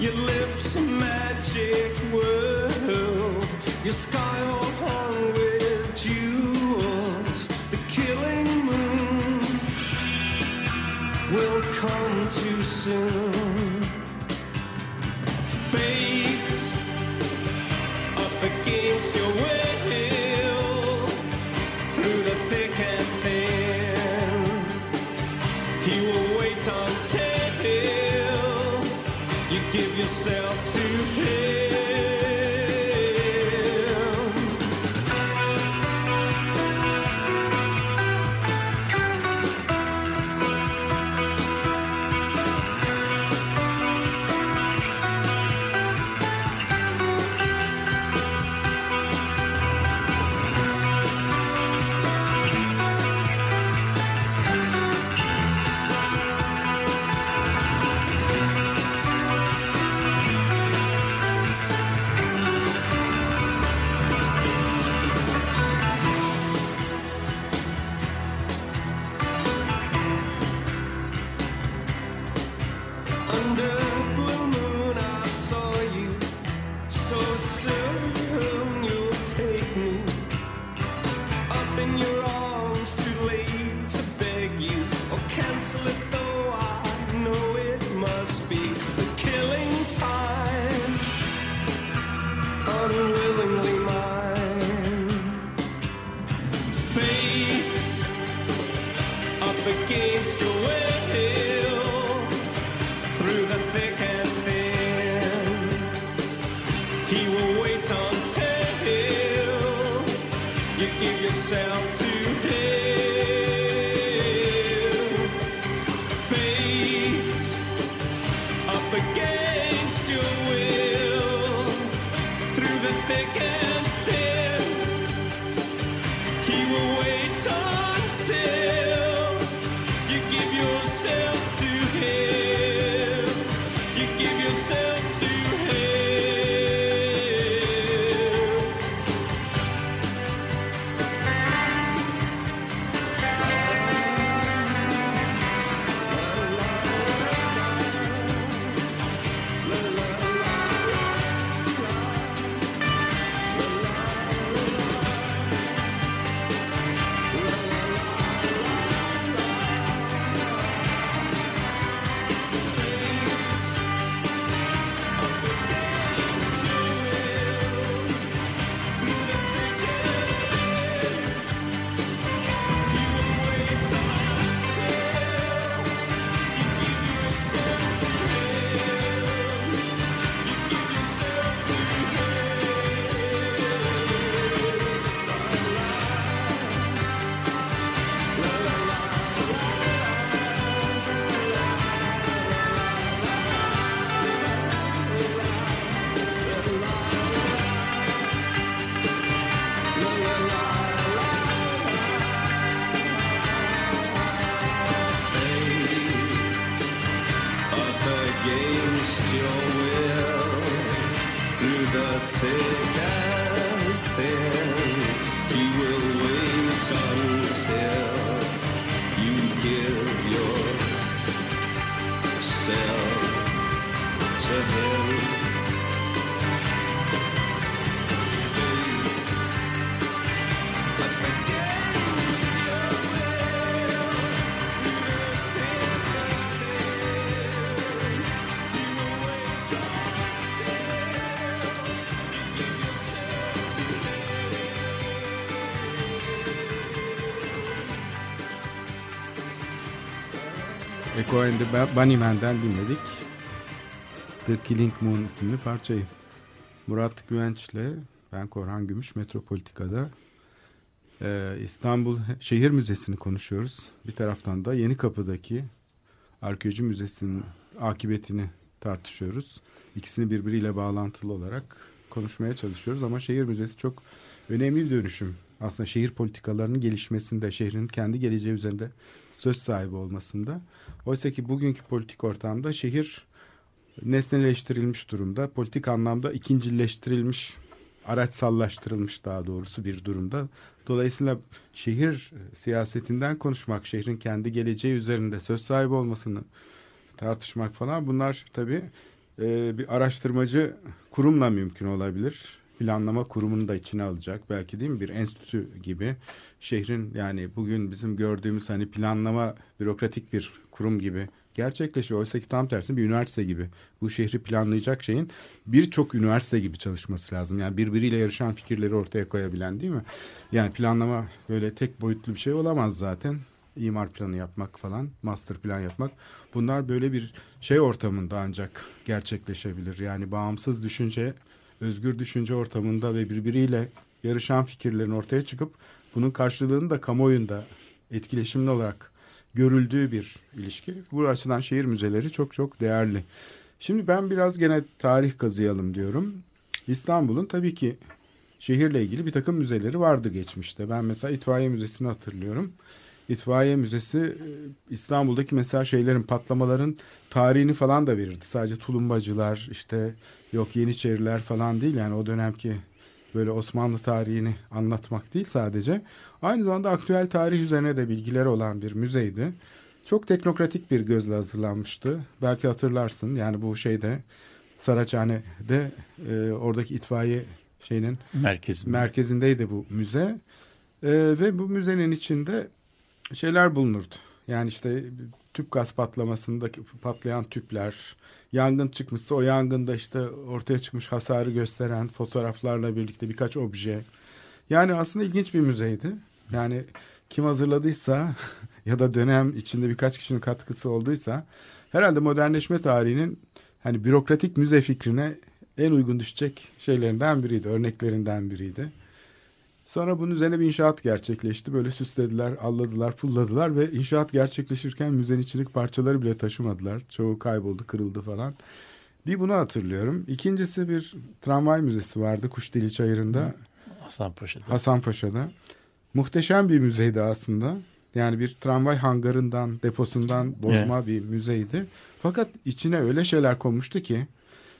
Your lips a magic world. Your sky all hung with jewels. The killing moon will come too soon. one and the Bunnyman'den dinledik. The Killing Moon isimli parçayı. Murat Güvenç'le ben Korhan Gümüş Metropolitika'da e, İstanbul Şehir Müzesi'ni konuşuyoruz. Bir taraftan da Yeni Kapı'daki Arkeoloji Müzesi'nin akıbetini tartışıyoruz. İkisini birbiriyle bağlantılı olarak konuşmaya çalışıyoruz ama Şehir Müzesi çok önemli bir dönüşüm aslında şehir politikalarının gelişmesinde, şehrin kendi geleceği üzerinde söz sahibi olmasında. Oysa ki bugünkü politik ortamda şehir nesneleştirilmiş durumda. Politik anlamda ikincileştirilmiş, araçsallaştırılmış daha doğrusu bir durumda. Dolayısıyla şehir siyasetinden konuşmak, şehrin kendi geleceği üzerinde söz sahibi olmasını tartışmak falan bunlar tabii e, bir araştırmacı kurumla mümkün olabilir. Planlama kurumunu da içine alacak belki değil mi bir enstitü gibi şehrin yani bugün bizim gördüğümüz hani planlama bürokratik bir kurum gibi gerçekleşiyor. Oysa ki tam tersi bir üniversite gibi. Bu şehri planlayacak şeyin birçok üniversite gibi çalışması lazım. Yani birbiriyle yarışan fikirleri ortaya koyabilen değil mi? Yani planlama böyle tek boyutlu bir şey olamaz zaten. İmar planı yapmak falan, master plan yapmak. Bunlar böyle bir şey ortamında ancak gerçekleşebilir. Yani bağımsız düşünce, özgür düşünce ortamında ve birbiriyle yarışan fikirlerin ortaya çıkıp bunun karşılığını da kamuoyunda etkileşimli olarak görüldüğü bir ilişki. Bu açıdan şehir müzeleri çok çok değerli. Şimdi ben biraz gene tarih kazıyalım diyorum. İstanbul'un tabii ki şehirle ilgili bir takım müzeleri vardı geçmişte. Ben mesela İtfaiye Müzesi'ni hatırlıyorum. İtfaiye Müzesi e, İstanbul'daki mesela şeylerin patlamaların tarihini falan da verirdi. Sadece tulumbacılar işte yok Yeniçeriler falan değil yani o dönemki böyle Osmanlı tarihini anlatmak değil sadece. Aynı zamanda aktüel tarih üzerine de bilgileri olan bir müzeydi. Çok teknokratik bir gözle hazırlanmıştı. Belki hatırlarsın yani bu şeyde Saraçhane'de e, oradaki itfaiye şeyinin Merkezinde. merkezindeydi bu müze. E, ve bu müzenin içinde şeyler bulunurdu. Yani işte tüp gaz patlamasındaki patlayan tüpler, yangın çıkmışsa o yangında işte ortaya çıkmış hasarı gösteren fotoğraflarla birlikte birkaç obje. Yani aslında ilginç bir müzeydi. Yani kim hazırladıysa ya da dönem içinde birkaç kişinin katkısı olduysa herhalde modernleşme tarihinin hani bürokratik müze fikrine en uygun düşecek şeylerinden biriydi, örneklerinden biriydi. Sonra bunun üzerine bir inşaat gerçekleşti. Böyle süslediler, alladılar, pulladılar ve inşaat gerçekleşirken müzenin içindeki parçaları bile taşımadılar. Çoğu kayboldu, kırıldı falan. Bir bunu hatırlıyorum. İkincisi bir tramvay müzesi vardı Kuşdeli Çayırı'nda. Hasanpaşa'da. Hasanpaşa'da. Muhteşem bir müzeydi aslında. Yani bir tramvay hangarından, deposundan bozma bir müzeydi. Fakat içine öyle şeyler konmuştu ki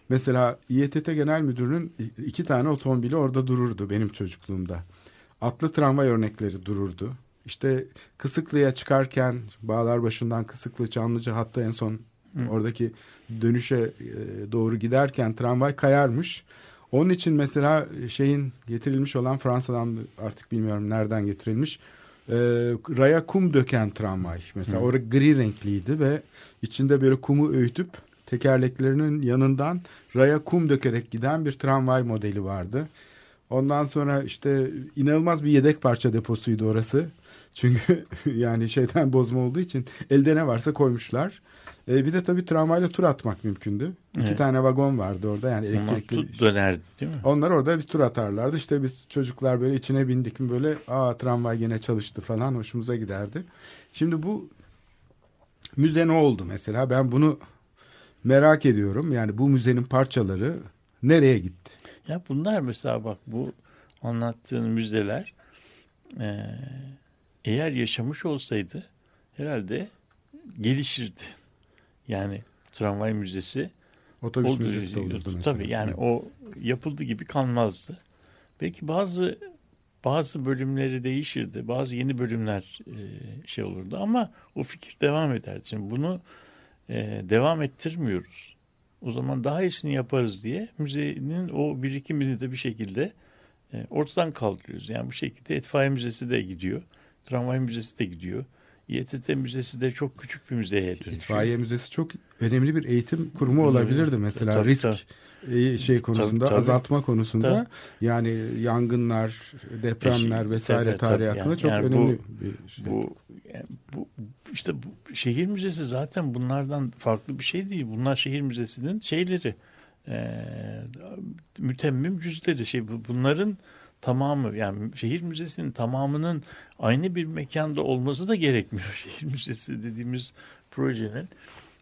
mesela İETT Genel Müdürü'nün iki tane otomobili orada dururdu benim çocukluğumda. Atlı tramvay örnekleri dururdu. İşte Kısıklı'ya çıkarken Bağlar başından Kısıklı Çamlıca hatta en son oradaki dönüşe e, doğru giderken tramvay kayarmış. Onun için mesela şeyin getirilmiş olan Fransa'dan artık bilmiyorum nereden getirilmiş e, raya kum döken tramvay. Mesela orada gri renkliydi ve içinde böyle kumu öğütüp tekerleklerinin yanından raya kum dökerek giden bir tramvay modeli vardı. Ondan sonra işte inanılmaz bir yedek parça deposuydu orası. Çünkü yani şeyden bozma olduğu için elde ne varsa koymuşlar. E, bir de tabii tramvayla tur atmak mümkündü. İki Evet. tane vagon vardı orada yani Ama elektrikli. tut dönerdi değil mi? Onlar orada bir tur atarlardı. İşte biz çocuklar böyle içine bindik mi böyle aa tramvay yine çalıştı falan hoşumuza giderdi. Şimdi bu müze ne oldu mesela? Ben bunu merak ediyorum. Yani bu müzenin parçaları nereye gitti? Ya bunlar mesela bak bu anlattığın müzeler e, eğer yaşamış olsaydı herhalde gelişirdi. Yani tramvay müzesi Otobüs olduğu- müzesi de olurdu mesela. Tabii yani o yapıldı gibi kalmazdı. Belki bazı bazı bölümleri değişirdi. Bazı yeni bölümler e, şey olurdu ama o fikir devam ederdi. Şimdi bunu e, devam ettirmiyoruz. O zaman daha iyisini yaparız diye müzenin o birikimini de bir şekilde e, ortadan kaldırıyoruz. Yani bu şekilde itfaiye müzesi de gidiyor. Tramvay müzesi de gidiyor. İETT Müzesi de çok küçük bir müzeye dönüşüyor. İtfaiye Müzesi çok önemli bir eğitim kurumu olabilirdi mesela Tabii, risk tabii. e, şey konusunda Tabii, tabii. azaltma konusunda yani yangınlar, depremler Eşi- vesaire tabii, tarihi tabii. hakkında Yani- çok yani önemli bu- bir şey. Bu, yani bu işte bu şehir müzesi zaten bunlardan farklı bir şey değil. Bunlar şehir müzesinin şeyleri. E, mütemmim cüzleri. Şey bu- bunların tamamı yani şehir müzesinin tamamının aynı bir mekanda olması da gerekmiyor. Şehir müzesi dediğimiz projenin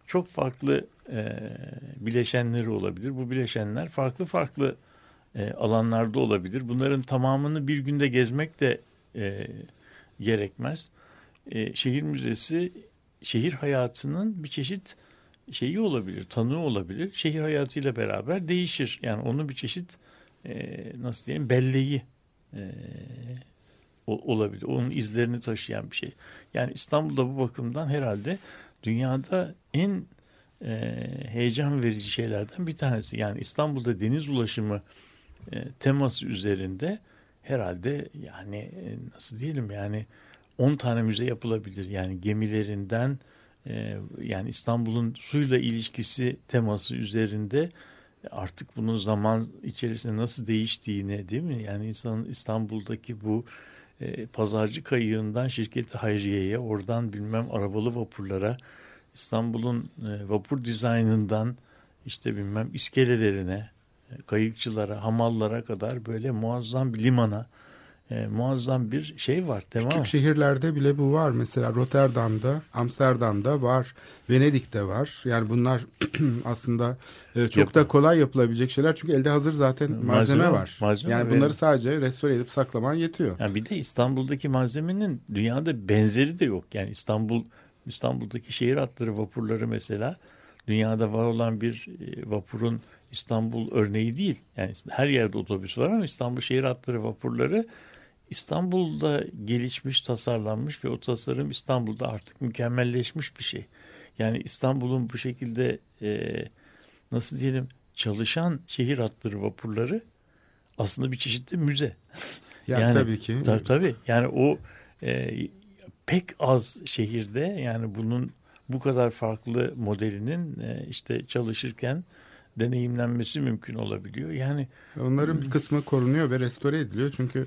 çok farklı e, bileşenleri olabilir. Bu bileşenler farklı farklı e, alanlarda olabilir. Bunların tamamını bir günde gezmek de e, gerekmez. E, şehir müzesi şehir hayatının bir çeşit şeyi olabilir, tanığı olabilir. Şehir hayatıyla beraber değişir. Yani onun bir çeşit e, nasıl diyeyim belleği e, olabilir. Onun izlerini taşıyan bir şey. Yani İstanbul'da bu bakımdan herhalde dünyada en e, heyecan verici şeylerden bir tanesi. Yani İstanbul'da deniz ulaşımı e, teması üzerinde herhalde yani e, nasıl diyelim yani 10 tane müze yapılabilir. Yani gemilerinden e, yani İstanbul'un suyla ilişkisi teması üzerinde artık bunun zaman içerisinde nasıl değiştiğini değil mi? Yani insanın İstanbul'daki bu e, pazarcı kayığından şirketi Hayriye'ye oradan bilmem arabalı vapurlara İstanbul'un e, vapur dizaynından işte bilmem iskelelerine e, kayıkçılara, hamallara kadar böyle muazzam bir limana e, muazzam bir şey var. Tamam? Küçük şehirlerde bile bu var. Mesela Rotterdam'da, Amsterdam'da var, Venedik'te var. Yani bunlar aslında e, çok da kolay yapılabilecek şeyler. Çünkü elde hazır zaten malzeme, Malzeme- var. malzeme yani ve- bunları sadece restore edip saklaman yetiyor. Yani bir de İstanbul'daki malzemenin dünyada benzeri de yok. Yani İstanbul İstanbul'daki şehir hatları vapurları mesela dünyada var olan bir e, vapurun İstanbul örneği değil. Yani her yerde otobüs var ama İstanbul şehir hatları vapurları İstanbul'da gelişmiş, tasarlanmış ve o tasarım İstanbul'da artık mükemmelleşmiş bir şey. Yani İstanbul'un bu şekilde e, nasıl diyelim çalışan şehir hatları vapurları aslında bir çeşitli müze. Yani, Yani- tabii ki. Tabii tabii. Yani o e, pek az şehirde yani bunun bu kadar farklı modelinin e, işte çalışırken deneyimlenmesi mümkün olabiliyor. Yani Onların bir kısmı korunuyor ve restore ediliyor. Çünkü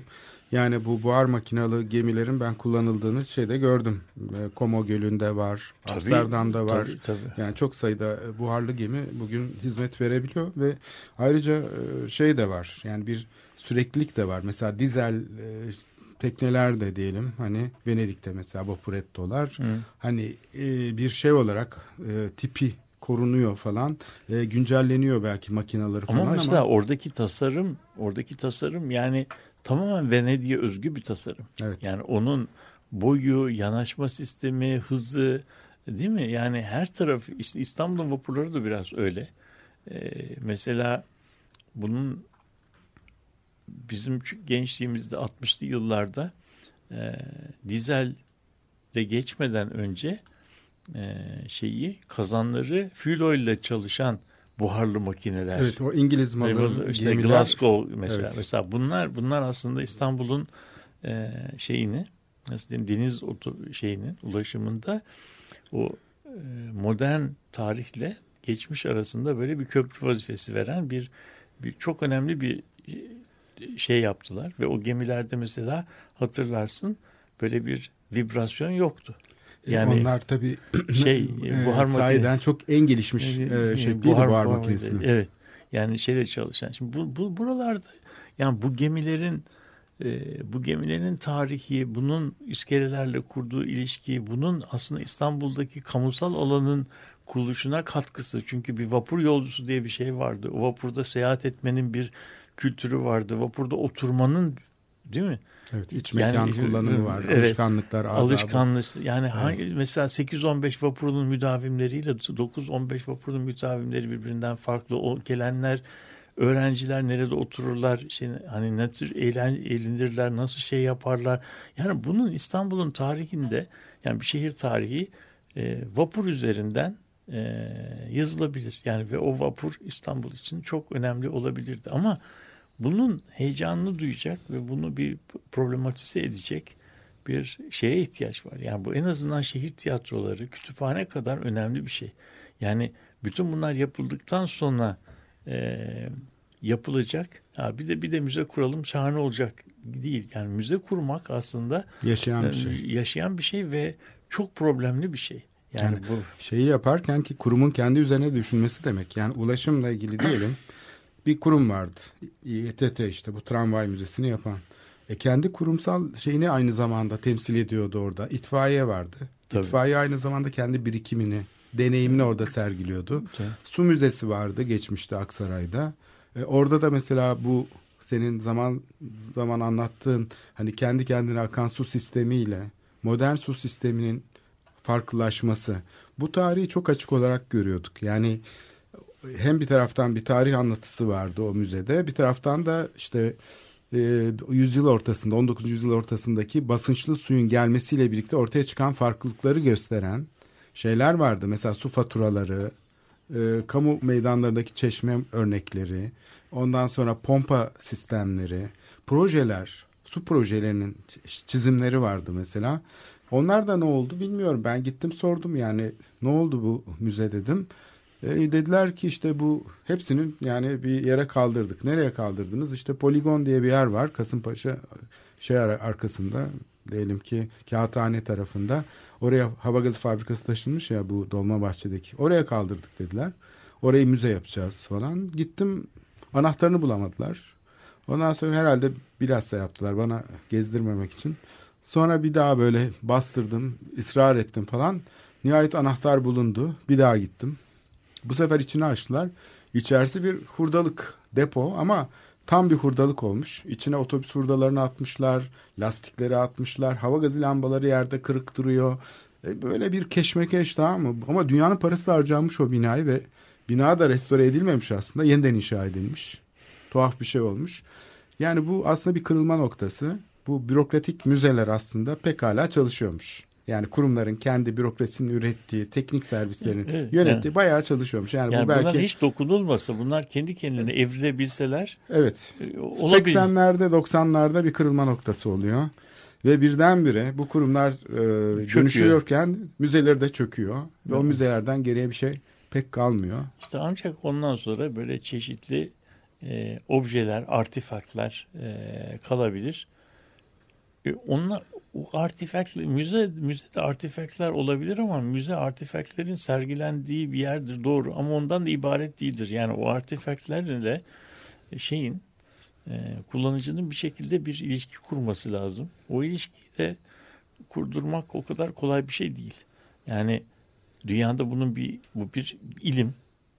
yani bu buhar makinalı gemilerin ben kullanıldığını şeyde gördüm. E, Como Gölü'nde var, Tabii, Amsterdam'da var. tabii, tabii. Yani çok sayıda e, buharlı gemi bugün hizmet verebiliyor ve ayrıca e, şey de var. Yani bir süreklilik de var. Mesela dizel e, tekneler de diyelim hani Venedik'te mesela Vaporetto'lar hani e, bir şey olarak e, tipi korunuyor falan e, güncelleniyor belki makinaları falan ama ama, mesela oradaki tasarım, oradaki tasarım yani tamamen Venedik'e özgü bir tasarım. Evet. Yani onun boyu, yanaşma sistemi, hızı değil mi? Yani her tarafı işte İstanbul'un vapurları da biraz öyle. Ee, mesela bunun bizim gençliğimizde 60'lı yıllarda e, dizelle geçmeden önce e, şeyi kazanları fuel oil ile çalışan buharlı makineler. evet o İngiliz malı işte gemiler Glasgow mesela. Evet. Mesela bunlar bunlar aslında İstanbul'un e, şeyini nasıl diyeyim deniz oto şeyinin ulaşımında o e, modern tarihle geçmiş arasında böyle bir köprü vazifesi veren bir, bir çok önemli bir e, şey yaptılar ve o gemilerde mesela hatırlarsın böyle bir vibrasyon yoktu. Yani onlar tabii şey, e, buhar makine- sahiden çok en gelişmiş e, şekliydi buhar, makinesinin. Evet. Yani şeyle çalışan. Şimdi bu, bu buralarda yani bu gemilerin e, bu gemilerin tarihi, bunun iskelelerle kurduğu ilişki, bunun aslında İstanbul'daki kamusal alanın kuruluşuna katkısı. Çünkü bir vapur yolcusu diye bir şey vardı. O vapurda seyahat etmenin bir kültürü vardı. Vapurda oturmanın değil mi? Evet, iç Yani- mekan kullanımı var, Evet. alışkanlıklar, adabı. Yani hangi, mesela 8-15 vapurun müdavimleriyle 9-15 vapurun müdavimleri birbirinden farklı. O gelenler öğrenciler nerede otururlar, şey, hani ne tür eğlen, eğlenirler, nasıl şey yaparlar. Yani bunun İstanbul'un tarihinde yani bir şehir tarihi e, vapur üzerinden e, yazılabilir. Yani ve o vapur İstanbul için çok önemli olabilirdi. Ama bunun heyecanını duyacak ve bunu bir problematize edecek bir şeye ihtiyaç var. Yani bu en azından şehir tiyatroları, kütüphane kadar önemli bir şey. Yani bütün bunlar yapıldıktan sonra e, yapılacak. Ha, bir de bir de müze kuralım şahane olacak değil. Yani müze kurmak aslında Yaşayan bir e, şey. yaşayan bir şey ve çok problemli bir şey. Yani, Yani bu Şeyi yaparken ki kurumun kendi üzerine düşünmesi demek. Yani ulaşımla ilgili diyelim bir kurum vardı. İETT işte bu tramvay müzesini yapan. E kendi kurumsal şeyini aynı zamanda temsil ediyordu orada. İtfaiye vardı. Tabii. İtfaiye aynı zamanda kendi birikimini, deneyimini orada sergiliyordu. Tabii. Su müzesi vardı geçmişte Aksaray'da. E, orada da mesela bu senin zaman zaman anlattığın hani kendi kendine akan su sistemiyle modern su sisteminin farklılaşması. Bu tarihi çok açık olarak görüyorduk. Yani hem bir taraftan bir tarih anlatısı vardı o müzede, bir taraftan da işte e, yüzyıl ortasında, 19. yüzyıl ortasındaki basınçlı suyun gelmesiyle birlikte ortaya çıkan farklılıkları gösteren şeyler vardı. Mesela su faturaları, e, kamu meydanlarındaki çeşme örnekleri, ondan sonra pompa sistemleri, projeler, su projelerinin çizimleri vardı mesela. Onlar da ne oldu bilmiyorum. Ben gittim sordum yani ne oldu bu müze dedim. E, dediler ki işte bu hepsinin yani bir yere kaldırdık. Nereye kaldırdınız? İşte poligon diye bir yer var Kasımpaşa şey ar- arkasında diyelim ki kağıthane tarafında. Oraya hava gazı fabrikası taşınmış ya bu Dolmabahçe'deki. Oraya kaldırdık dediler. Orayı müze yapacağız falan. Gittim anahtarını bulamadılar. Ondan sonra herhalde bilhassa yaptılar bana gezdirmemek için. Sonra bir daha böyle bastırdım, ısrar ettim falan. Nihayet anahtar bulundu. Bir daha gittim. Bu sefer içini açtılar. İçerisi bir hurdalık depo ama tam bir hurdalık olmuş. İçine otobüs hurdalarını atmışlar, lastikleri atmışlar, hava gazı lambaları yerde kırık duruyor. E, böyle bir keşmekeş tamam mı? Ama dünyanın parası harcanmış o binayı ve bina da restore edilmemiş aslında. Yeniden inşa edilmiş. Tuhaf bir şey olmuş. Yani bu aslında bir kırılma noktası. Bu bürokratik müzeler aslında pekala çalışıyormuş. Yani kurumların kendi bürokrasinin ürettiği, teknik servislerin Evet, yönettiği yani- bayağı çalışıyormuş. Yani, yani bu belki hiç dokunulmasa, bunlar kendi kendine evrilebilseler evet e, olabilir. 80'lerde 90'larda bir kırılma noktası oluyor. Ve birdenbire bu kurumlar e, Çöküyor. dönüşüyorken müzeleri de çöküyor. Ve o müzelerden geriye bir şey pek kalmıyor. İşte ancak ondan sonra böyle çeşitli e, objeler, artifaklar e, kalabilir. E, onlar o artifakt müze müzede artifaklar olabilir ama müze artifaklerin sergilendiği bir yerdir doğru ama ondan da ibaret değildir. Yani o artifaklerle şeyin e, kullanıcının bir şekilde bir ilişki kurması lazım. O ilişkiyi de kurdurmak o kadar kolay bir şey değil. Yani dünyada bunun bir bu bir ilim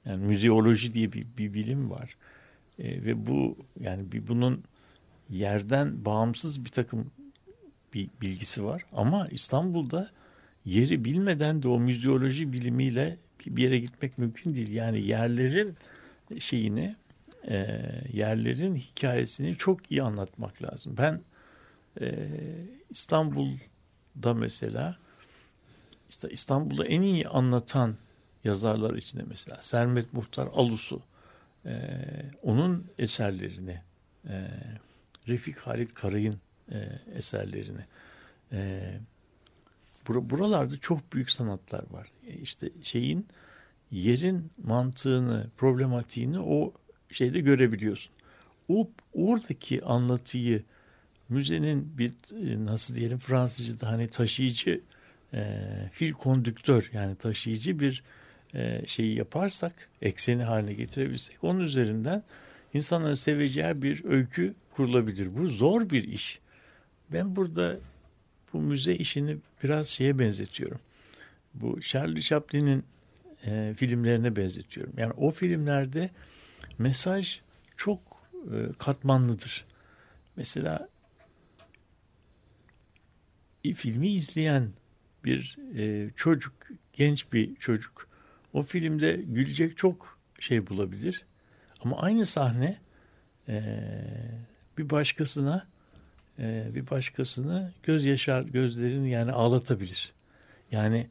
yani müzeoloji diye bir, bir bilim var. E, ve bu yani bir bunun yerden bağımsız bir takım bir bilgisi var. Ama İstanbul'da yeri bilmeden de o müzeoloji bilimiyle bir yere gitmek mümkün değil. Yani yerlerin şeyini e, yerlerin hikayesini çok iyi anlatmak lazım. Ben e, İstanbul'da mesela işte İstanbul'u en iyi anlatan yazarlar içinde mesela Sermet Muhtar Alusu e, onun eserlerini e, Refik Halit Karay'ın e, eserlerini e, bura- buralarda çok büyük sanatlar var. E, işte şeyin yerin mantığını, problematiğini o şeyde görebiliyorsun. O oradaki anlatıyı müzenin bir e, nasıl diyelim Fransızca'da hani taşıyıcı e, fil kondüktör yani taşıyıcı bir e, şeyi yaparsak ekseni haline getirebilsek onun üzerinden insanların seveceği bir öykü kurulabilir. Bu zor bir iş. Ben burada bu müze işini biraz şeye benzetiyorum. Bu Charlie Chaplin'in e, filmlerine benzetiyorum. Yani o filmlerde mesaj çok e, katmanlıdır. Mesela filmi izleyen bir e, çocuk, genç bir çocuk o filmde gülecek çok şey bulabilir. Ama aynı sahne e, bir başkasına e, bir başkasını göz yaşar gözlerini yani ağlatabilir. Yani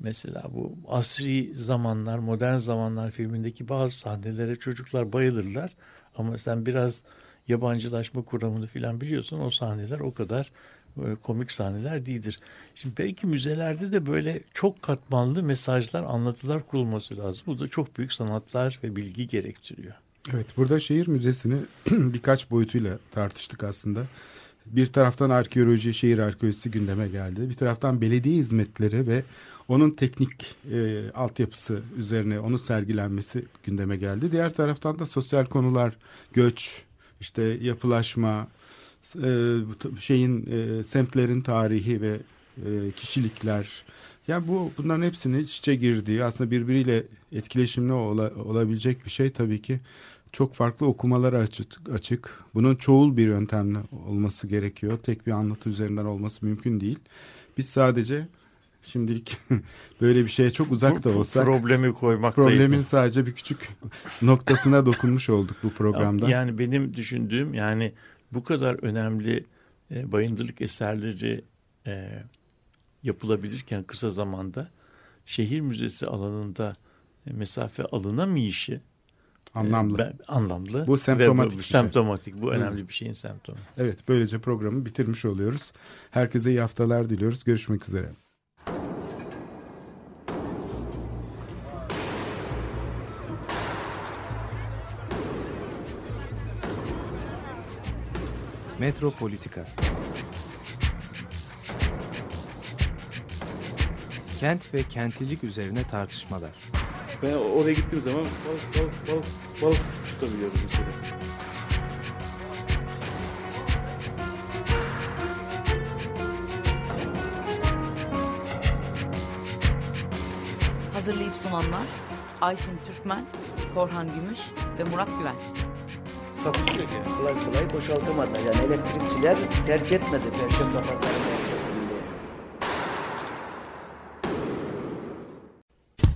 mesela bu asri zamanlar, modern zamanlar filmindeki bazı sahnelere çocuklar bayılırlar. Ama sen biraz yabancılaşma kuramını filan biliyorsun o sahneler o kadar e, komik sahneler değildir. Şimdi belki müzelerde de böyle çok katmanlı mesajlar, anlatılar kurulması lazım. Bu da çok büyük sanatlar ve bilgi gerektiriyor. Evet burada şehir müzesini birkaç boyutuyla tartıştık aslında. Bir taraftan arkeoloji, şehir arkeolojisi gündeme geldi. Bir taraftan belediye hizmetleri ve onun teknik e, altyapısı üzerine onun sergilenmesi gündeme geldi. Diğer taraftan da sosyal konular, göç, işte yapılaşma, e, şeyin e, semtlerin tarihi ve e, kişilikler. Yani bu bunların hepsinin iç içe girdiği aslında birbiriyle etkileşimli ola, olabilecek bir şey tabii ki çok farklı okumalara açık, açık. Bunun çoğul bir yöntemle olması gerekiyor. Tek bir anlatı üzerinden olması mümkün değil. Biz sadece şimdilik böyle bir şeye çok uzak da olsak problemi koymak problemin sadece bir küçük noktasına dokunmuş olduk bu programda. Yani benim düşündüğüm yani bu kadar önemli e, bayındırlık eserleri e, yapılabilirken kısa zamanda şehir müzesi alanında mesafe alınamayışı Anlamlı. Ben, anlamlı. Bu semptomatik. bu, bir şey. semptomatik. Bu önemli Hı. bir şeyin semptomu. Evet böylece programı bitirmiş oluyoruz. Herkese iyi haftalar diliyoruz. Görüşmek üzere. Metropolitika Kent ve kentlilik üzerine tartışmalar. Ben oraya gittiğim zaman balık balık balık balık tutabiliyorum mesela. Hazırlayıp sunanlar Aysin Türkmen, Korhan Gümüş ve Murat Güvenç. Takusuyor yani. Kolay kolay boşaltamadılar. Yani elektrikçiler terk etmedi Perşembe Pazarı